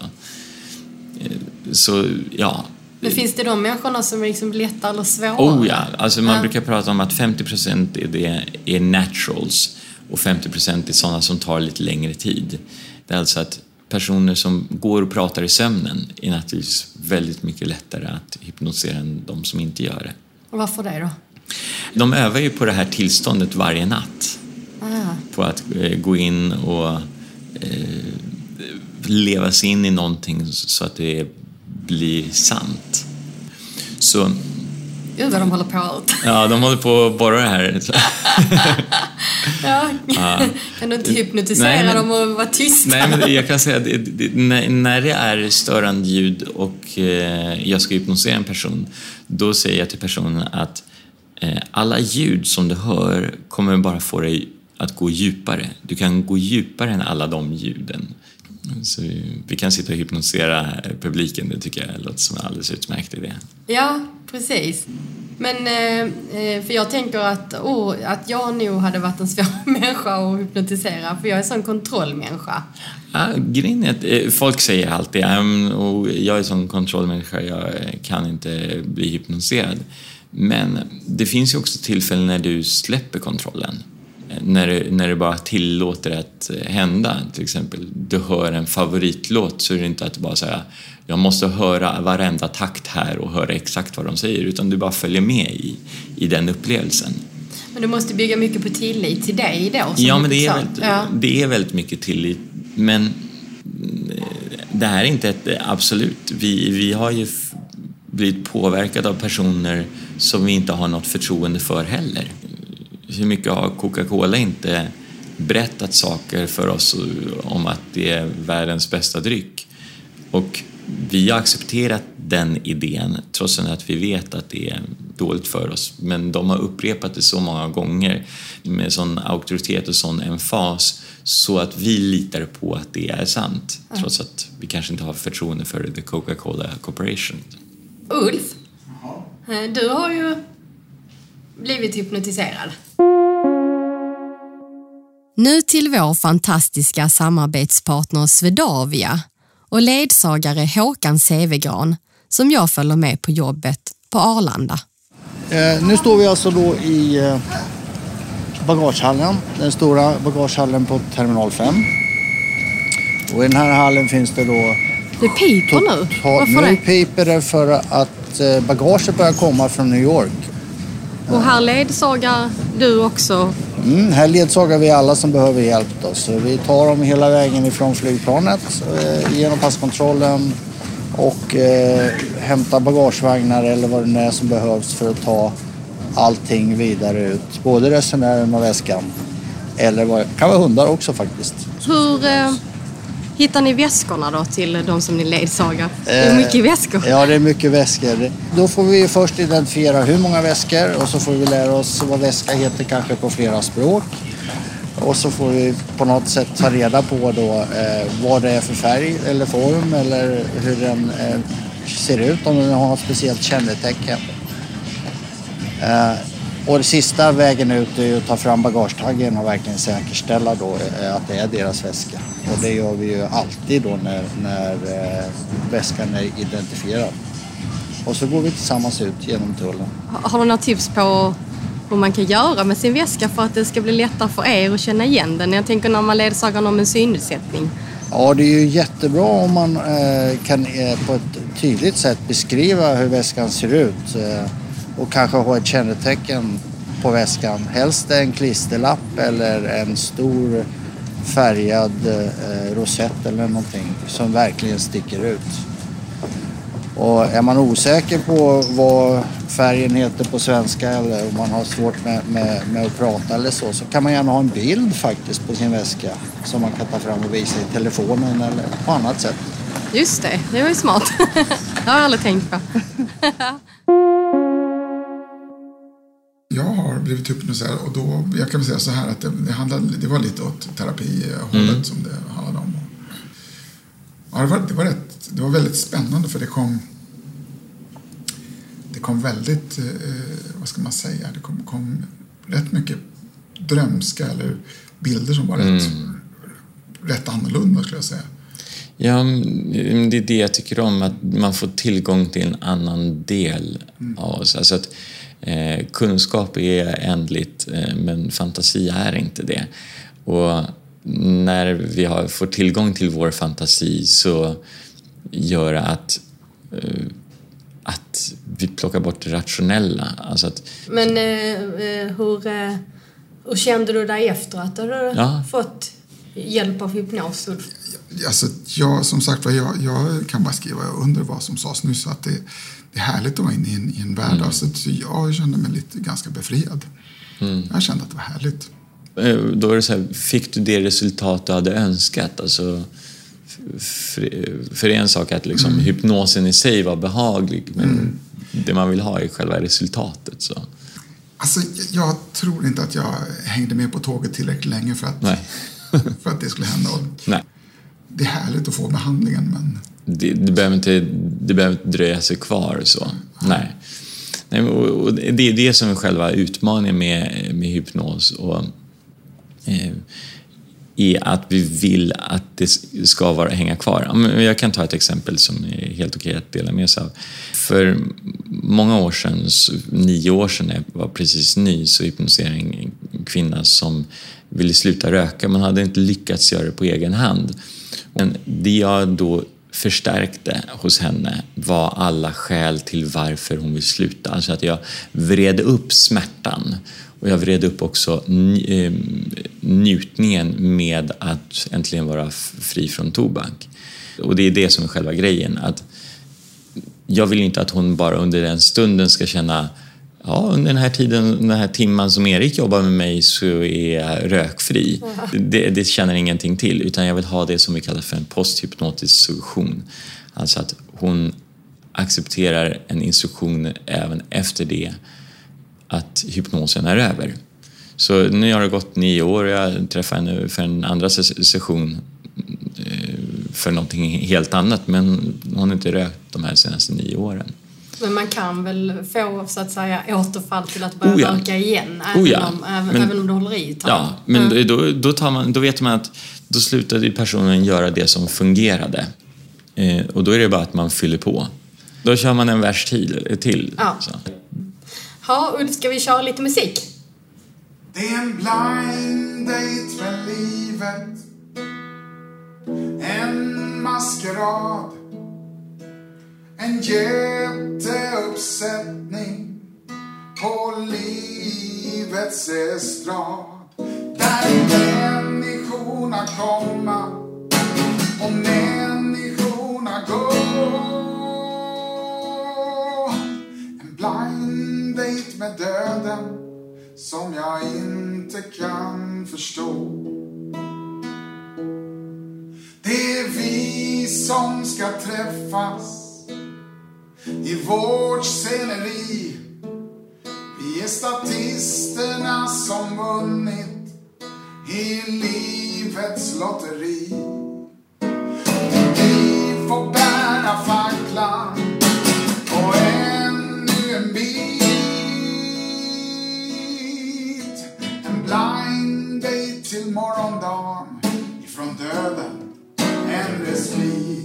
Speaker 2: så ja,
Speaker 1: men finns det de människorna som är liksom lätta eller svåra?
Speaker 2: Oh ja, alltså man ja. brukar prata om att 50 procent är, det, är naturals och 50 procent är sådana som tar lite längre tid. Det är alltså att personer som går och pratar i sömnen är naturligtvis väldigt mycket lättare att hypnotisera än de som inte gör det.
Speaker 1: Och varför det då?
Speaker 2: De övar ju på det här tillståndet varje natt.
Speaker 1: Ah.
Speaker 2: På att eh, gå in och eh, leva sig in i någonting så att det bli sant. Så...
Speaker 1: Gud vad de håller på.
Speaker 2: Ja, de håller på att borra här.
Speaker 1: ja. Kan du inte hypnotisera nej, men, dem och vara tysta?
Speaker 2: Nej, men jag kan säga att det, det, när, när det är störande ljud och eh, jag ska hypnotisera en person, då säger jag till personen att eh, alla ljud som du hör kommer bara få dig att gå djupare. Du kan gå djupare än alla de ljuden. Så vi kan sitta och hypnotisera publiken, det tycker jag låter som en alldeles utmärkt idé.
Speaker 1: Ja, precis. Men, eh, för jag tänker att, oh, att jag nog hade varit en svår människa att hypnotisera, för jag är en sån kontrollmänniska.
Speaker 2: Ja, grejen är att eh, folk säger alltid och jag är en sån kontrollmänniska, jag kan inte bli hypnotiserad. Men det finns ju också tillfällen när du släpper kontrollen. När du, när du bara tillåter det att hända. Till exempel, du hör en favoritlåt så är det inte att du bara säger jag måste höra varenda takt här och höra exakt vad de säger utan du bara följer med i, i den upplevelsen.
Speaker 1: Men du måste bygga mycket på tillit till dig då?
Speaker 2: Ja, men det är, väldigt, ja. det är väldigt mycket tillit. Men eh, det här är inte ett absolut. Vi, vi har ju blivit påverkade av personer som vi inte har något förtroende för heller. Hur mycket har Coca-Cola inte berättat saker för oss om att det är världens bästa dryck? Och vi har accepterat den idén trots att vi vet att det är dåligt för oss. Men de har upprepat det så många gånger med sån auktoritet och sån emfas så att vi litar på att det är sant trots att vi kanske inte har förtroende för The Coca-Cola Corporation.
Speaker 1: Ulf, du har ju blivit hypnotiserad. Nu till vår fantastiska samarbetspartner Swedavia och ledsagare Håkan Sevegran som jag följer med på jobbet på Arlanda.
Speaker 4: Eh, nu står vi alltså då i eh, bagagehallen, den stora bagagehallen på terminal 5. Och i den här hallen finns det då...
Speaker 1: Det piper nu. Varför
Speaker 4: nu det? piper det för att eh, bagaget börjar komma från New York.
Speaker 1: Och här ledsagar du också?
Speaker 4: Mm, här ledsagar vi alla som behöver hjälp. Då. Så vi tar dem hela vägen ifrån flygplanet, eh, genom passkontrollen och eh, hämtar bagagevagnar eller vad det nu är som behövs för att ta allting vidare ut. Både resenären och väskan. Eller vad, kan vara hundar också faktiskt.
Speaker 1: Hur eh, hittar ni väskorna då till de som ni ledsagar? Det är mycket
Speaker 4: eh,
Speaker 1: väskor.
Speaker 4: Ja, det är mycket väskor. Då får vi först identifiera hur många väskor och så får vi lära oss vad väska heter kanske på flera språk. Och så får vi på något sätt ta reda på då eh, vad det är för färg eller form eller hur den eh, ser ut, om den har något speciellt kännetecken. Eh, och det sista vägen ut är att ta fram bagagetaggen och verkligen säkerställa då eh, att det är deras väska. Och det gör vi ju alltid då när, när eh, väskan är identifierad. Och så går vi tillsammans ut genom tullen.
Speaker 1: Har du några tips på hur man kan göra med sin väska för att det ska bli lättare för er att känna igen den? Jag tänker när man ledsagar någon med synnedsättning.
Speaker 4: Ja, det är ju jättebra om man eh, kan på ett tydligt sätt beskriva hur väskan ser ut och kanske ha ett kännetecken på väskan. Helst en klisterlapp eller en stor färgad eh, rosett eller någonting som verkligen sticker ut. Och är man osäker på vad färgen heter på svenska eller om man har svårt med, med, med, att prata eller så, så kan man gärna ha en bild faktiskt på sin väska som man kan ta fram och visa i telefonen eller på annat sätt.
Speaker 1: Just det, det var ju smart. det har jag aldrig tänkt på.
Speaker 3: blivit hypnotiserad och då, jag kan väl säga så här att det, det, handlade, det var lite åt terapihållet mm. som det handlade om. Ja, det, var, det, var rätt, det var väldigt spännande för det kom det kom väldigt, eh, vad ska man säga, det kom, kom rätt mycket drömska eller bilder som var mm. rätt, rätt annorlunda skulle jag säga.
Speaker 2: Ja, det är det jag tycker om, att man får tillgång till en annan del mm. av oss. Alltså att, eh, kunskap är ändligt, eh, men fantasi är inte det. Och när vi har, får tillgång till vår fantasi så gör det att, eh, att vi plockar bort det rationella. Alltså att,
Speaker 1: Men eh, eh hur, eh, hur kände du dig efter att du ja. fått hjälp av hypnos?
Speaker 3: Alltså, jag, som sagt jag, jag kan bara skriva under vad som sades nyss. Att det, det är härligt att vara inne i en, i en värld. Mm. Alltså, jag kände mig lite ganska befriad. Mm. Jag kände att det var härligt.
Speaker 2: Eh, då är det så här, fick du det resultat du hade önskat? Alltså, för, för en sak att liksom, mm. hypnosen i sig var behaglig, men mm. det man vill ha är själva resultatet. Så.
Speaker 3: Alltså, jag tror inte att jag hängde med på tåget tillräckligt länge för att, för att det skulle hända.
Speaker 2: Nej.
Speaker 3: Det är härligt att få behandlingen, men...
Speaker 2: Det, det, behöver, inte, det behöver inte dröja sig kvar så. Nej. Nej och det är det som är själva utmaningen med, med hypnos. Och, eh, är att vi vill att det ska vara, hänga kvar. Jag kan ta ett exempel som är helt okej att dela med sig av. För många år sedan, nio år sedan när jag var precis ny, så hypnotisering kvinna som ville sluta röka men hade inte lyckats göra det på egen hand. Men det jag då förstärkte hos henne var alla skäl till varför hon vill sluta. Alltså att jag vred upp smärtan och jag vred upp också ehm, njutningen med att äntligen vara fri från tobak. Och det är det som är själva grejen. Att jag vill inte att hon bara under den stunden ska känna Ja, under den här tiden, den här timman som Erik jobbar med mig så är jag rökfri. Det, det känner ingenting till, utan jag vill ha det som vi kallar för en posthypnotisk suggestion. Alltså att hon accepterar en instruktion även efter det att hypnosen är över. Så nu har det gått nio år och jag träffade henne för en andra session eh, för någonting helt annat men hon har inte rökt de här senaste nio åren.
Speaker 1: Men man kan väl få så att säga återfall till att börja oh ja. röka igen även, oh ja. om, även, men, även om du håller i ett
Speaker 2: Ja, men mm. då, då, tar man, då vet man att då slutade personen göra det som fungerade. Eh, och då är det bara att man fyller på. Då kör man en vers till. till
Speaker 1: ja. Så. Ja, Ulf, ska vi köra lite musik?
Speaker 3: Det är en blind date med livet En maskerad en jätteuppsättning på livets estrad. Där människorna komma och människorna gå. En blind date med döden som jag inte kan förstå. Det är vi som ska träffas i vårt sceneri. Vi är statisterna som vunnit i livets lotteri. Vi får bära facklan och ännu en bit. En blind date till morgondagen ifrån döden, en respit.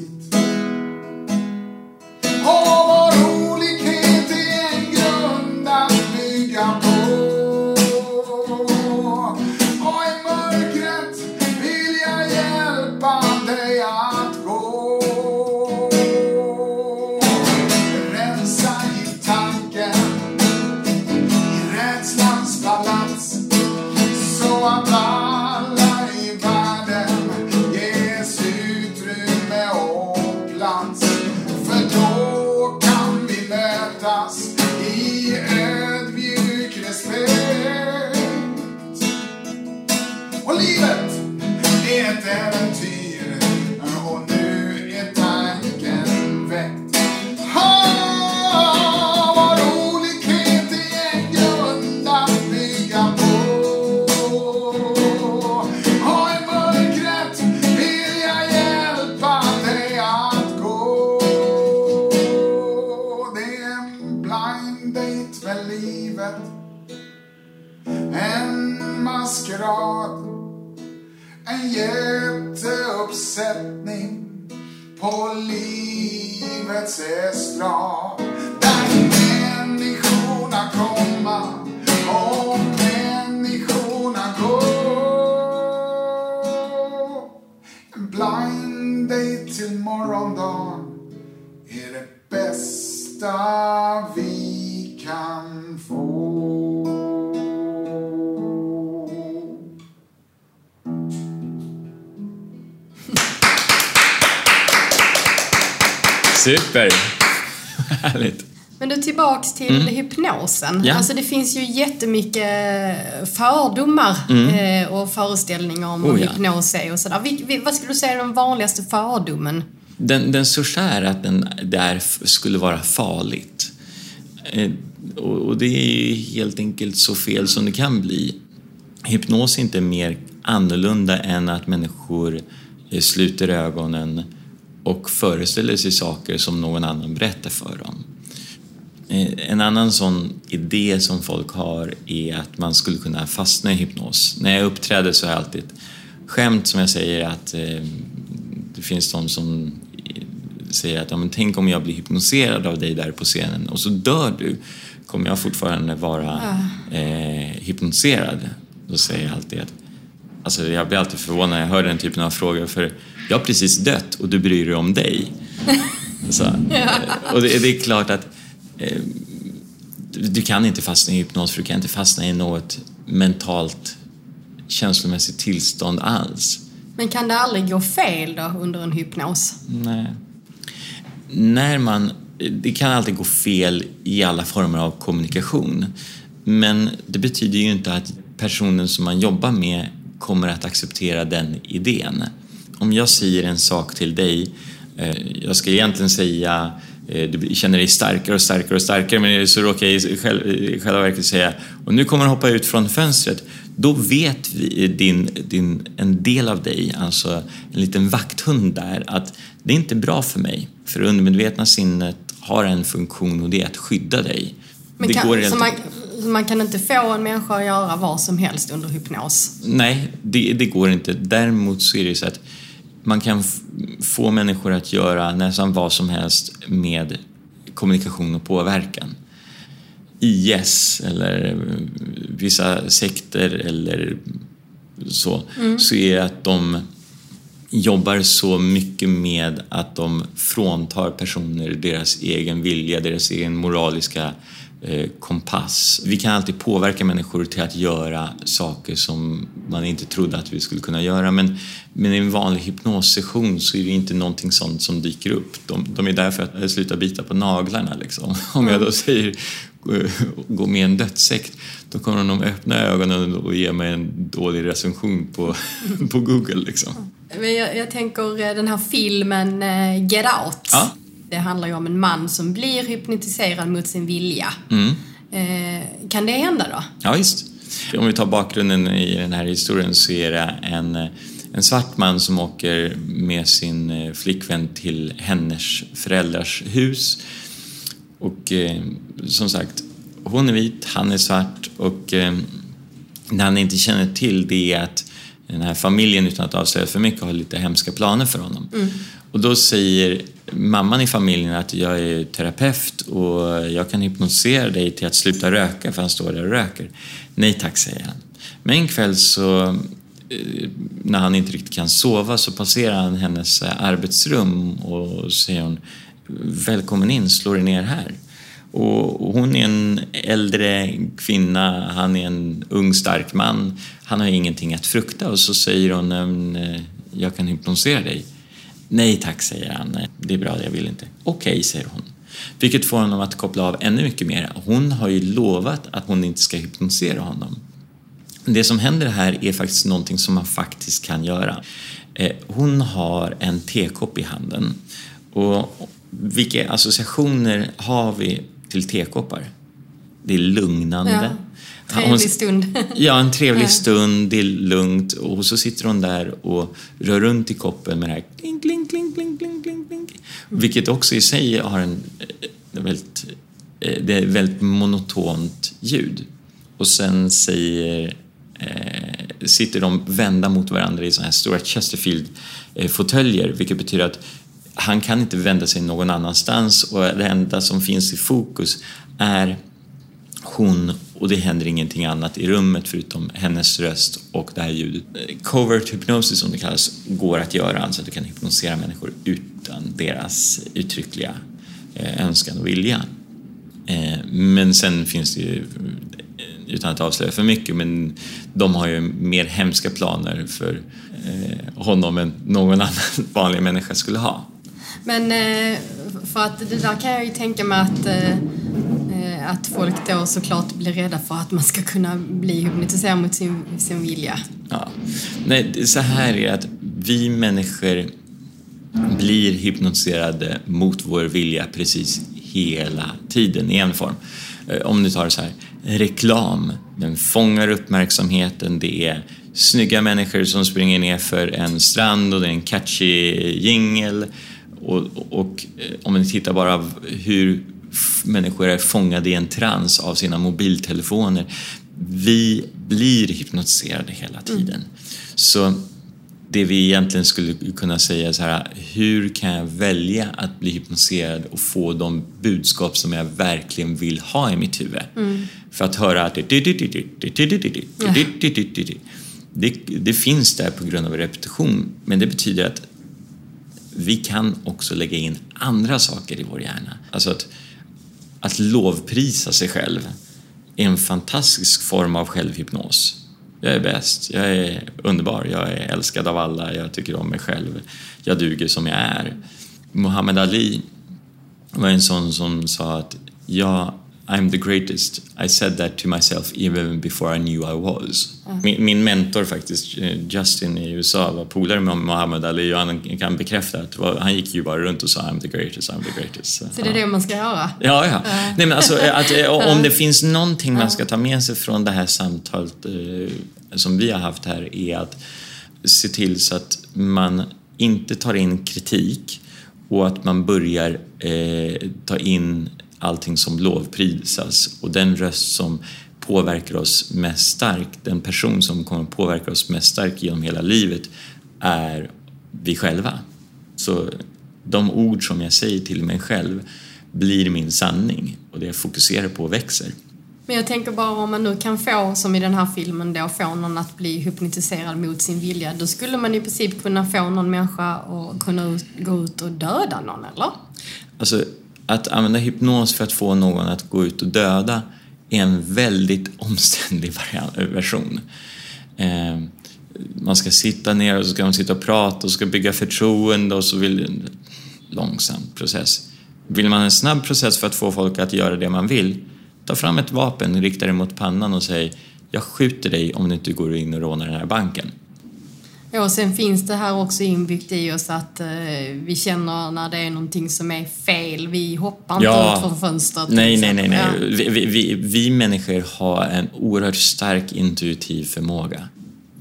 Speaker 2: Super! Härligt.
Speaker 1: Men du, tillbaks till mm. hypnosen. Ja. Alltså det finns ju jättemycket fördomar mm. Eh, och föreställningar om oh, ja. hypnos är och sådär. Vad skulle du säga är den vanligaste fördomen?
Speaker 2: Den, den största är att den där skulle vara farligt. Eh, och det är helt enkelt så fel som det kan bli. Hypnos är inte mer annorlunda än att människor eh, sluter ögonen och föreställer sig saker som någon annan berättar för dem. Eh, en annan sån idé som folk har är att man skulle kunna fastna i hypnos. När jag uppträder så har jag alltid ett skämt som jag säger att eh, det finns de som säger att ja, men tänk om jag blir hypnoserad av dig där på scenen och så dör du. Kommer jag fortfarande vara eh, hypnotiserad? då säger jag alltid att Alltså jag blir alltid förvånad när jag hör den typen av frågor för jag har precis dött och du bryr dig om dig. Så, och det, det, är klart att eh, du kan inte fastna i hypnos för du kan inte fastna i något mentalt känslomässigt tillstånd alls.
Speaker 1: Men kan det aldrig gå fel då under en hypnos?
Speaker 2: Nej. När man, det kan alltid gå fel i alla former av kommunikation. Men det betyder ju inte att personen som man jobbar med kommer att acceptera den idén. Om jag säger en sak till dig, eh, jag ska egentligen säga eh, du känner dig starkare och starkare och starkare men så råkar jag i själva verket säga och nu kommer du hoppa ut från fönstret. Då vet din, din, en del av dig, alltså en liten vakthund där, att det är inte bra för mig. För undermedvetna sinnet har en funktion och det är att skydda dig.
Speaker 1: Men kan, så man, man kan inte få en människa att göra vad som helst under hypnos?
Speaker 2: Nej, det, det går inte. Däremot så är det så att man kan få människor att göra nästan vad som helst med kommunikation och påverkan. IS eller vissa sekter eller så, mm. så är att de jobbar så mycket med att de fråntar personer deras egen vilja, deras egen moraliska Eh, kompass. Vi kan alltid påverka människor till att göra saker som man inte trodde att vi skulle kunna göra men, men i en vanlig hypnossession så är det inte någonting sånt som dyker upp. De, de är där för att sluta bita på naglarna. Liksom. Om jag då säger gå med i en dödssekt då kommer de öppna ögonen och ge mig en dålig recension på, på Google. Liksom.
Speaker 1: Men jag, jag tänker eh, den här filmen eh, Get Out. Ja det handlar ju om en man som blir hypnotiserad mot sin vilja. Mm. Eh, kan det hända då?
Speaker 2: Ja, visst. Om vi tar bakgrunden i den här historien så är det en, en svart man som åker med sin eh, flickvän till hennes föräldrars hus. Och eh, som sagt, hon är vit, han är svart och eh, det han inte känner till det är att den här familjen, utan att avslöja för mycket, har lite hemska planer för honom. Mm. Och då säger mamman i familjen att jag är terapeut och jag kan hypnotisera dig till att sluta röka för han står där och röker. Nej tack, säger han. Men en kväll så eh, när han inte riktigt kan sova så passerar han hennes eh, arbetsrum och säger hon Välkommen in, slå dig ner här. Och hon är en äldre kvinna, han är en ung stark man. Han har ingenting att frukta och så säger hon ehm, eh, Jag kan hypnotisera dig. Nej tack, säger han. Det är bra, jag vill inte. Okej, okay, säger hon. Vilket får honom att koppla av ännu mycket mer. Hon har ju lovat att hon inte ska hypnotisera honom. Det som händer här är faktiskt någonting som man faktiskt kan göra. Eh, hon har en tekopp i handen. Och vilka associationer har vi till tekoppar? Det är lugnande. Ja.
Speaker 1: Trevlig stund.
Speaker 2: Ja, en trevlig stund, det är lugnt och så sitter hon där och rör runt i koppen med det här kling, kling, kling, kling, kling, kling, kling. Vilket också i sig har en eh, väldigt, eh, det är väldigt monotont ljud. Och sen säger, eh, sitter de vända mot varandra i sådana här stora Chesterfield-fåtöljer vilket betyder att han kan inte vända sig någon annanstans och det enda som finns i fokus är hon och det händer ingenting annat i rummet förutom hennes röst och det här ljudet. Covert hypnosis som det kallas går att göra, alltså att du kan hypnosera människor utan deras uttryckliga eh, önskan och vilja. Eh, men sen finns det ju, eh, utan att avslöja för mycket, men de har ju mer hemska planer för honom än någon annan vanlig människa skulle ha.
Speaker 1: Men för att det där kan jag ju tänka mig att att folk då såklart blir rädda för att man ska kunna bli hypnotiserad mot sin, sin vilja.
Speaker 2: Ja. Nej, så här är det att vi människor blir hypnotiserade mot vår vilja precis hela tiden i en form. Eh, om du tar så här, reklam, den fångar uppmärksamheten, det är snygga människor som springer ner för en strand och det är en catchy jingel och, och, och eh, om ni tittar bara hur människor är fångade i en trans av sina mobiltelefoner. Vi blir hypnotiserade hela tiden. Mm. Så det vi egentligen skulle kunna säga så här, hur kan jag välja att bli hypnotiserad och få de budskap som jag verkligen vill ha i mitt huvud? För att höra att det, det, det finns där på grund av repetition, men det betyder att vi kan också lägga in andra saker i vår hjärna. Alltså att, att lovprisa sig själv är en fantastisk form av självhypnos. Jag är bäst, jag är underbar, jag är älskad av alla, jag tycker om mig själv, jag duger som jag är. Muhammad Ali var en sån som sa att jag I'm the greatest. I said that to myself even before I knew I was. Mm. Min, min, mentor faktiskt, eh, Justin i USA, var polare med Muhammad Ali och han kan bekräfta att han gick ju bara runt och sa I'm the greatest, I'm the greatest.
Speaker 1: Så, så det är det man ska göra?
Speaker 2: Ja, ja. Uh. Nej, men alltså, eh, att, eh, om det finns någonting man ska ta med sig från det här samtalet eh, som vi har haft här är att se till så att man inte tar in kritik och att man börjar eh, ta in allting som lovprisas och den röst som påverkar oss mest starkt, den person som kommer att påverka oss mest starkt genom hela livet är vi själva. Så de ord som jag säger till mig själv blir min sanning och det jag fokuserar på växer.
Speaker 1: Men jag tänker bara om man nu kan få, som i den här filmen då, få någon att bli hypnotiserad mot sin vilja, då skulle man i princip kunna få någon människa att kunna gå ut och döda någon, eller?
Speaker 2: Alltså, att använda hypnos för att få någon att gå ut och döda är en väldigt omständlig version. Eh, man ska sitta ner och så ska man sitta och prata och ska bygga förtroende och så vill en långsam process. Vill man en snabb process för att få folk att göra det man vill, ta fram ett vapen, rikta det mot pannan och säg jag skjuter dig om du inte går in och rånar den här banken.
Speaker 1: Ja, och sen finns det här också inbyggt i oss att eh, vi känner när det är någonting som är fel. Vi hoppar inte ja. ut från fönstret.
Speaker 2: Nej, nej, nej. nej. Ja. Vi, vi, vi, vi människor har en oerhört stark intuitiv förmåga.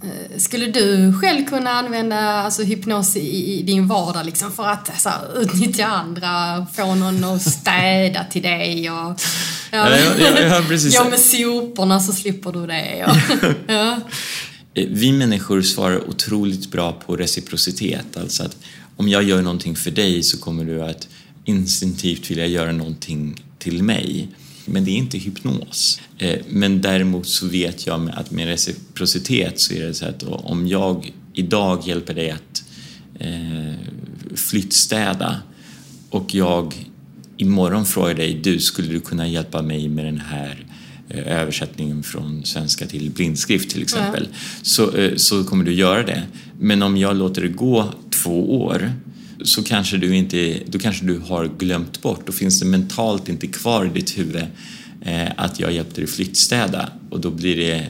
Speaker 1: Eh, skulle du själv kunna använda alltså, hypnos i, i din vardag liksom, för att alltså, utnyttja andra, få någon att städa till dig? Och, ja,
Speaker 2: ja, ja, ja, precis.
Speaker 1: ja, med soporna så slipper du det. Och, ja.
Speaker 2: Eh, vi människor svarar otroligt bra på reciprocitet, alltså att om jag gör någonting för dig så kommer du att instinktivt vilja göra någonting till mig. Men det är inte hypnos. Eh, men däremot så vet jag att med reciprocitet så är det så att om jag idag hjälper dig att eh, flyttstäda och jag imorgon frågar dig, du skulle du kunna hjälpa mig med den här översättningen från svenska till blindskrift till exempel, ja. så, eh, så kommer du göra det. Men om jag låter det gå två år så kanske du inte, då kanske du har glömt bort, då finns det mentalt inte kvar i ditt huvud eh, att jag hjälpte dig flyttstäda och då blir, det,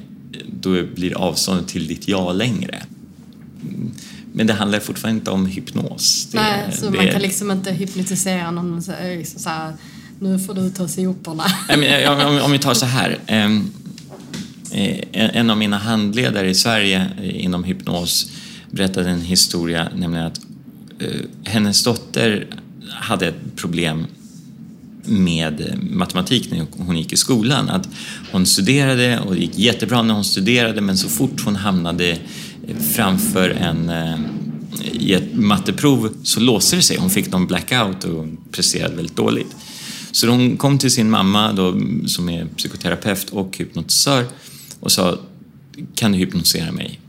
Speaker 2: då blir avståndet till ditt ja längre. Men det handlar fortfarande inte om hypnos.
Speaker 1: Det, Nej, så det, man kan liksom inte hypnotisera någon så, så här, nu får du ta soporna.
Speaker 2: om, vi tar så här. Ehm, eh, en av mina handledare i Sverige eh, inom hypnos berättade en historia, nämligen att eh, hennes dotter hade ett problem med matematik när hon gick i skolan. Att hon studerade och det gick jättebra när hon studerade men så fort hon hamnade framför en i ett matteprov så låste det sig. Hon fick någon blackout och presterade väldigt dåligt. Så hon kom till sin mamma då, som är psykoterapeut och hypnotisör och sa kan du hypnotisera mig?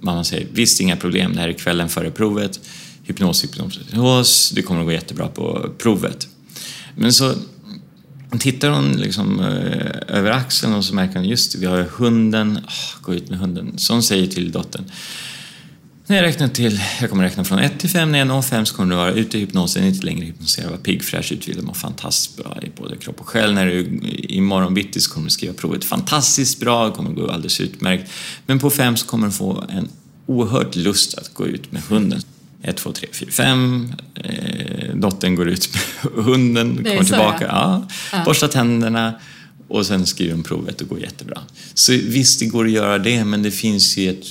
Speaker 2: Mamma säger visst, inga problem, det här är kvällen före provet. Hypnos, hypnos, hypnos, det kommer att gå jättebra på provet. Men så tittar hon liksom eh, över axeln och så märker hon just det, vi har hunden, oh, gå ut med hunden. Så hon säger till dottern när jag räknar till, jag kommer räkna från 1 till 5, när jag når 5 så kommer du vara ute i hypnosen, inte längre hypnoserad, vara pigg, fräsch, utvilad och fantastiskt bra i både kropp och själ. När du imorgon bitti så kommer du skriva provet fantastiskt bra, det kommer gå alldeles utmärkt. Men på 5 så kommer du få en oerhört lust att gå ut med hunden. 1, 2, 3, 4, 5. dottern går ut med hunden, kommer tillbaka, ja. ja. borstar tänderna och sen skriver hon provet och går jättebra. Så visst, det går att göra det, men det finns ju ett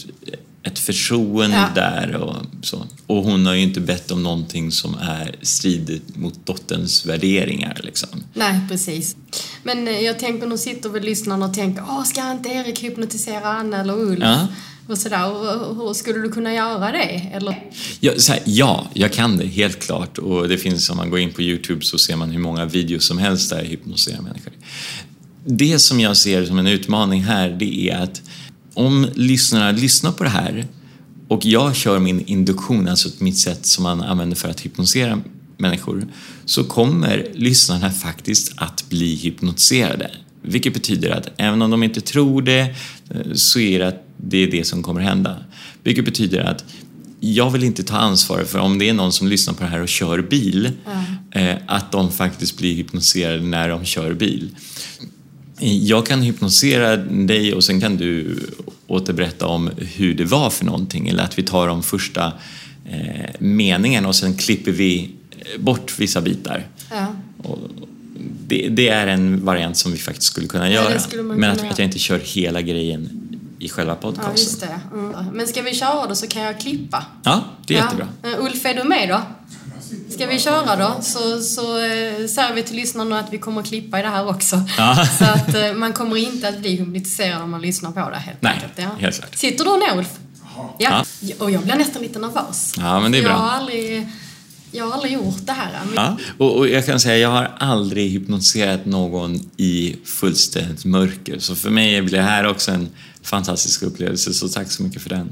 Speaker 2: ett förtroende ja. där och så. Och hon har ju inte bett om någonting som är stridigt mot dotterns värderingar liksom.
Speaker 1: Nej, precis. Men eh, jag tänker, nu sitter väl lyssnarna och tänker, åh, ska inte Erik hypnotisera Anna eller Ulf? Ja. och sådär. Och, hur skulle du kunna göra det? Eller?
Speaker 2: Ja, här, ja, jag kan det helt klart. Och det finns, om man går in på Youtube så ser man hur många videos som helst där jag hypnotiserar människor. Det som jag ser som en utmaning här, det är att om lyssnarna lyssnar på det här och jag kör min induktion, alltså mitt sätt som man använder för att hypnotisera människor, så kommer lyssnarna faktiskt att bli hypnotiserade. Vilket betyder att även om de inte tror det eh, så är det att det är det som kommer hända. Vilket betyder att jag vill inte ta ansvar för om det är någon som lyssnar på det här och kör bil, mm. att de faktiskt blir hypnotiserade när de kör bil. Jag kan hypnotisera dig och sen kan du återberätta om hur det var för någonting eller att vi tar de första eh, meningarna och sen klipper vi bort vissa bitar. Ja. Det, det, är en variant som vi faktiskt skulle kunna göra. Ja, skulle men att, att jag inte kör hela grejen i själva podcasten. Ja, just
Speaker 1: det. Mm. Men ska vi köra då så kan jag klippa.
Speaker 2: Ja, det är ja. jättebra.
Speaker 1: Uh, Ulf, är du med då? Ska vi köra då så, så äh, säger vi till lyssnarna att vi kommer att klippa i det här också. Ja. Så att äh, man kommer inte att bli hypnotiserad om man lyssnar på det helt
Speaker 2: Nej, enkelt. Ja. helt klart.
Speaker 1: Sitter du ner Ulf? Ja. ja. Och jag blir nästan lite nervös.
Speaker 2: Ja, men det är bra.
Speaker 1: Jag har aldrig jag har aldrig gjort det här. Men...
Speaker 2: Ja, och, och, jag kan säga, jag har aldrig hypnotiserat någon i fullständigt mörker. Så för mig blir det här också en fantastisk upplevelse, så tack så mycket för den.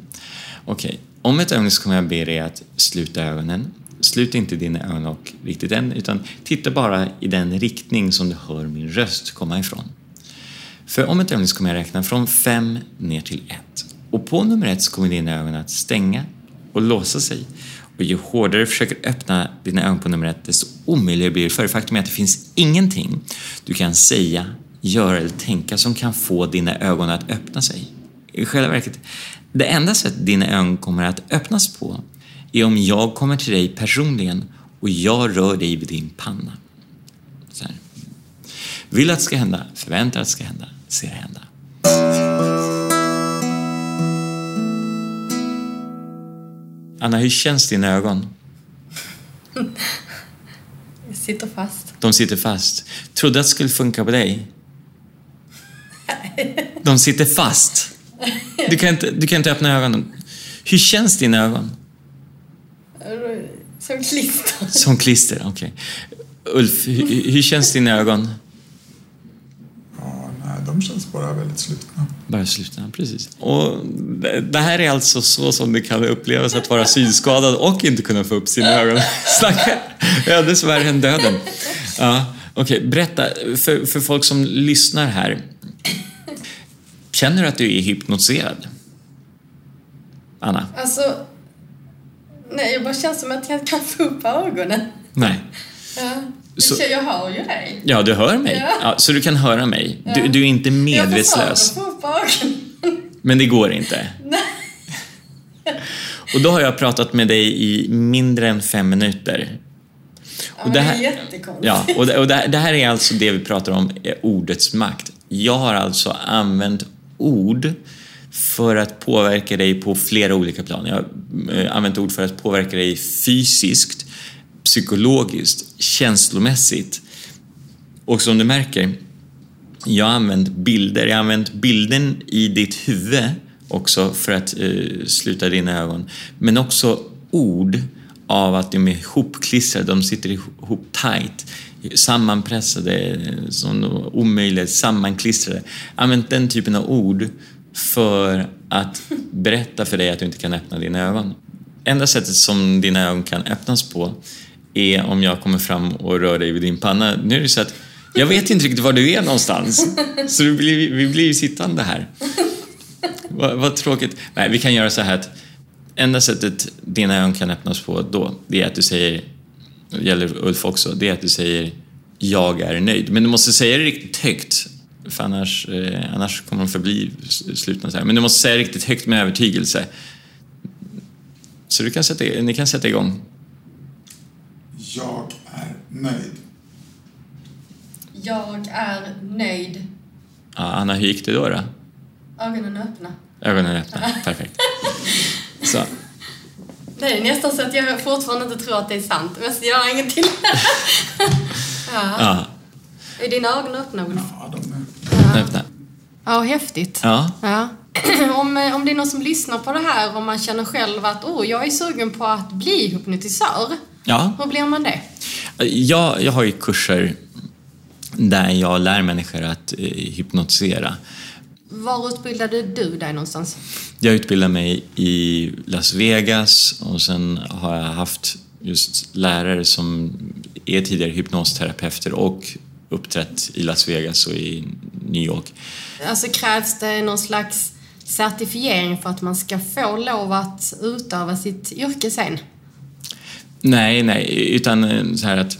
Speaker 2: Okej, okay. om ett ögonblick så kommer jag be dig att sluta ögonen. Slut inte dina ögon riktigt än, utan titta bara i den riktning som du hör min röst komma ifrån. För om ett ögonblick så kommer jag räkna från fem ner till ett. Och på nummer ett så kommer dina ögon att stänga och låsa sig och ju hårdare du försöker öppna dina ögon på nummer ett, desto omöjligare blir det. För faktum är att det finns ingenting du kan säga, göra eller tänka som kan få dina ögon att öppna sig. I själva verket, det enda sätt dina ögon kommer att öppnas på är om jag kommer till dig personligen och jag rör dig vid din panna. Så här. Vill att det ska hända, förväntar att det ska hända, ser det hända. Anna, hur känns dina ögon?
Speaker 1: Jag sitter fast.
Speaker 2: De sitter fast. Trodde att det skulle funka på dig? De sitter fast. Du kan inte, du kan inte öppna ögonen. Hur känns dina ögon?
Speaker 1: Som klister.
Speaker 2: Som klister, okej. Okay. Ulf, hur, hur känns dina ögon?
Speaker 3: de känns bara väldigt slutna.
Speaker 2: Bara slutna, precis. Och det här är alltså så som det kan upplevas att vara synskadad och inte kunna få upp sina ögon. Snacka ödesvärre än döden. Ja, Okej, okay, berätta för, för folk som lyssnar här. Känner du att du är hypnotiserad? Anna?
Speaker 1: Alltså, nej, jag bara känns som att jag kan få upp ögonen.
Speaker 2: Nej.
Speaker 1: Ja. Så, jag hör ju dig.
Speaker 2: Ja, du hör mig. Ja. ja så du kan höra mig. Ja. Du, du, är inte medvetslös.
Speaker 1: Jag få
Speaker 2: Men det går inte.
Speaker 1: Nej.
Speaker 2: Och då har jag pratat med dig i mindre än fem minuter.
Speaker 1: Ja, och det, här, det är jättekonstigt.
Speaker 2: Ja, och, det, och det, det, här är alltså det vi pratar om, ordets makt. Jag har alltså använt ord för att påverka dig på flera olika plan. Jag har använt ord för att påverka dig fysiskt, psykologiskt, känslomässigt. Och som du märker, jag har använt bilder. Jag har använt bilden i ditt huvud också för att eh, sluta dina ögon. Men också ord av att de är ihopklistrade, de sitter ihop tight, sammanpressade, eh, som omöjliga, sammanklistrade. Jag har använt den typen av ord för att berätta för dig att du inte kan öppna dina ögon. Enda sättet som dina ögon kan öppnas på är om jag kommer fram och rör dig vid din panna. Nu är det så att jag vet inte riktigt var du är någonstans, så vi blir, vi blir ju sittande här. Vad, vad tråkigt. Nej, vi kan göra så här att enda sättet dina ögon kan öppnas på då, det är att du säger, det gäller Ulf också, det är att du säger jag är nöjd. Men du måste säga det riktigt högt, för annars, eh, annars kommer de förbli slutna. Så här. Men du måste säga det riktigt högt med övertygelse. Så du kan sätta, ni kan sätta igång.
Speaker 3: Jag är nöjd.
Speaker 1: Jag är nöjd.
Speaker 2: Ja, Anna, hur gick det då? då?
Speaker 1: Ögonen öppna.
Speaker 2: Ögonen öppna, perfekt. Så.
Speaker 1: Det är nästan så att jag fortfarande inte tror att det är sant. Men jag har ingen till. ja. ja. Är dina ögon öppna, Ulf?
Speaker 3: Ja, de är
Speaker 2: ja. öppna.
Speaker 1: Ja, häftigt.
Speaker 2: Ja.
Speaker 1: ja. om, eh, om det är någon som lyssnar på det här och man känner själv att oh, jag är sugen på att bli hypnotisör.
Speaker 2: Ja.
Speaker 1: Hur blir man det?
Speaker 2: Jag, jag har ju kurser där jag lär människor att eh, hypnotisera.
Speaker 1: Var utbildade du dig någonstans?
Speaker 2: Jag utbildade mig i Las Vegas och sen har jag haft just lärare som är tidigare hypnosterapeuter och uppträtt i Las Vegas och i New York.
Speaker 1: Alltså krävs det någon slags certifiering för att man ska få lov att utöva sitt yrke sen?
Speaker 2: Nej, nej, utan eh, så här att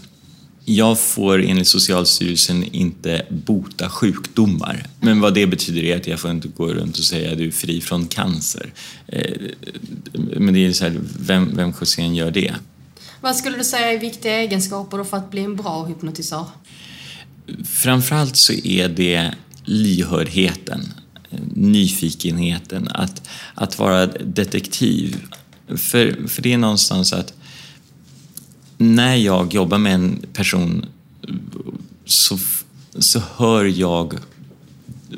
Speaker 2: jag får enligt Socialstyrelsen inte bota sjukdomar. Men vad det betyder är att jag får inte gå runt och säga att du är fri från cancer. Eh, Men det är så här, vem, vem gör det?
Speaker 1: Vad skulle du säga är viktiga egenskaper för att bli en bra hypnotisör?
Speaker 2: Framförallt så är det lyhördheten, nyfikenheten, att, att vara detektiv. För, för det är någonstans att när jag jobbar med en person så, så hör jag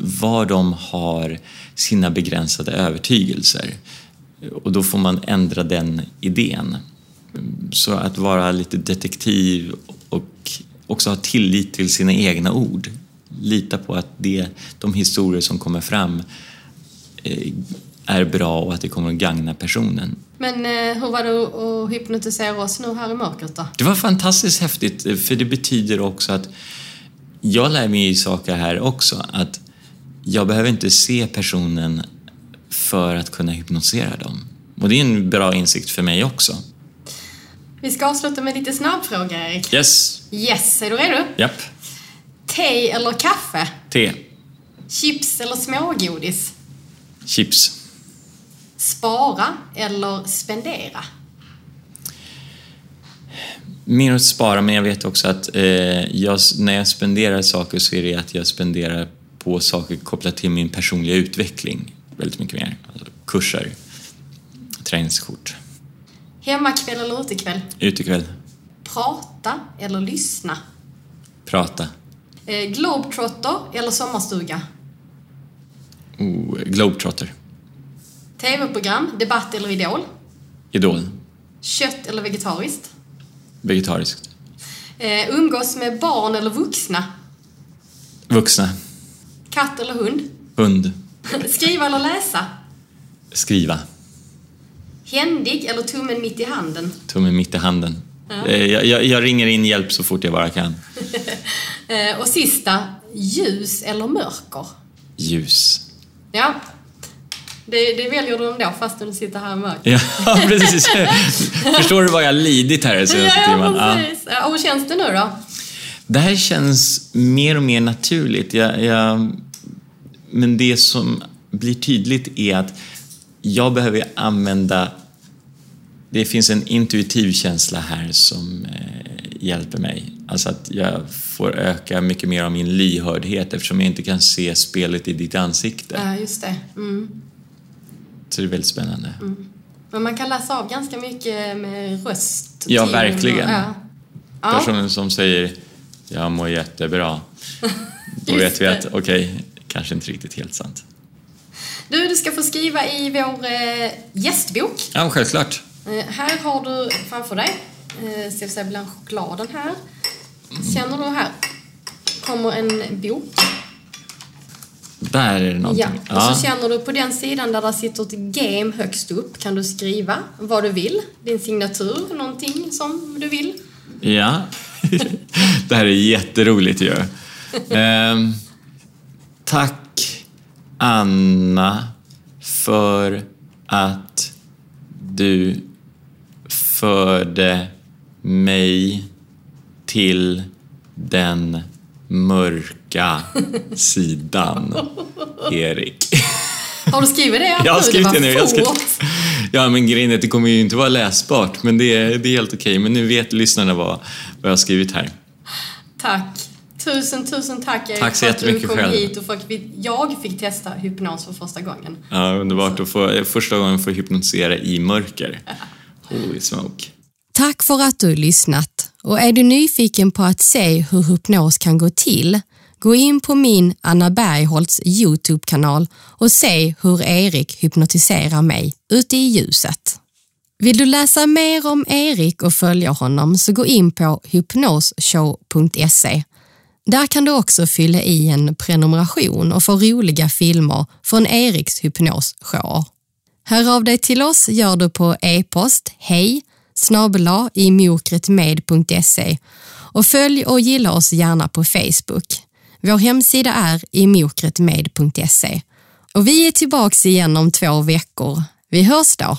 Speaker 2: var de har sina begränsade övertygelser. Och då får man ändra den idén. Så att vara lite detektiv och också ha tillit till sina egna ord. Lita på att det, de historier som kommer fram eh, är bra och att det kommer att gagna personen.
Speaker 1: Men eh, hur var det att hypnotisera oss nu här i mörkret då?
Speaker 2: Det var fantastiskt häftigt för det betyder också att jag lär mig saker här också. Att jag behöver inte se personen för att kunna hypnotisera dem. Och det är en bra insikt för mig också.
Speaker 1: Vi ska avsluta med lite snabbfrågor, Erik.
Speaker 2: Yes,
Speaker 1: Yes, är du redo?
Speaker 2: japp.
Speaker 1: Te eller kaffe?
Speaker 2: Te.
Speaker 1: Chips eller smågodis?
Speaker 2: Chips.
Speaker 1: Spara eller spendera?
Speaker 2: Mer att spara, men jag vet också att eh, jag, när jag spenderar saker så är det att jag spenderar på saker kopplat till min personliga utveckling väldigt mycket mer. Alltså, kurser, träningskort,
Speaker 1: Hemmakväll eller utekväll?
Speaker 2: utekväll,
Speaker 1: Prata eller lyssna?
Speaker 2: prata.
Speaker 1: Eh, Globetrotter eller sommarstuga?
Speaker 2: Oh, Globetrotter,
Speaker 1: TV-program, debatt eller idol?
Speaker 2: Idol,
Speaker 1: Kött eller vegetariskt?
Speaker 2: vegetariskt,
Speaker 1: Eh, umgås med barn eller vuxna?
Speaker 2: vuxna,
Speaker 1: Katt eller hund?
Speaker 2: hund,
Speaker 1: Skriva eller läsa?
Speaker 2: skriva,
Speaker 1: Händig eller tummen mitt i handen?
Speaker 2: tummen mitt i handen. Eh, Jag, jag, jag ringer in hjälp så fort jag bara kan.
Speaker 1: Eh, och sista, ljus eller mörker?
Speaker 2: Ljus.
Speaker 1: Ja, det, det väljer du ändå fast du sitter här i mörker.
Speaker 2: Ja, precis. Förstår du vad jag lidit här den senaste timmen?
Speaker 1: Ja,
Speaker 2: Ja.
Speaker 1: precis. Ja, och hur känns det nu då?
Speaker 2: Det här känns mer och mer naturligt. Jag, men det som blir tydligt är att jag behöver använda... Det finns en intuitiv känsla här som eh, hjälper mig. Alltså att jag får öka mycket mer av min lyhördhet eftersom jag inte kan se spelet i ditt ansikte.
Speaker 1: Ja, just det. Mm.
Speaker 2: Så det är väldigt spännande.
Speaker 1: Men man kan läsa av ganska mycket med röst.
Speaker 2: Ja, verkligen.
Speaker 1: Och, ja.
Speaker 2: Personen som säger jag mår jättebra. Då vet vi att okej, kanske inte riktigt helt sant.
Speaker 1: Du, du ska få skriva i vår eh, gästbok.
Speaker 2: Ja, självklart.
Speaker 1: Eh, här har du framför dig, eh, ska vi säga bland chokladen här. Känner du här? kommer en bok.
Speaker 2: Där är det någonting.
Speaker 1: Ja. Och så känner du på den sidan där det sitter ett game högst upp kan du skriva vad du vill. Din signatur, någonting som du vill.
Speaker 2: Ja. det här är jätteroligt ju. Ehm, tack Anna för att du förde mig till den mörka sidan, Erik.
Speaker 1: Har du skrivit det?
Speaker 2: Jag har skrivit det nu. Jag
Speaker 1: fort.
Speaker 2: Ja, men grejen är att det kommer ju inte vara läsbart, men det är, det är helt okej. Men nu vet lyssnarna vad, vad jag har skrivit här.
Speaker 1: Tack. Tusen, tusen tack Erik
Speaker 2: Tack så
Speaker 1: för att du kom
Speaker 2: själv.
Speaker 1: hit och för att vi, jag fick testa hypnos för första gången.
Speaker 2: Ja, underbart att få, första gången få hypnotisera i mörker. Holy smoke.
Speaker 1: Tack för att du lyssnat. Och är du nyfiken på att se hur hypnos kan gå till, gå in på min Anna Bergholtz Youtube-kanal och se hur Erik hypnotiserar mig ute i ljuset. Vill du läsa mer om Erik och följa honom så gå in på hypnosshow.se. Där kan du också fylla i en prenumeration och få roliga filmer från Eriks hypnosshower. Hör av dig till oss gör du på e-post hej snabela i mokretmed.se och följ och gilla oss gärna på Facebook. Vår hemsida är imokretmed.se och vi är tillbaks igen om två veckor. Vi hörs då!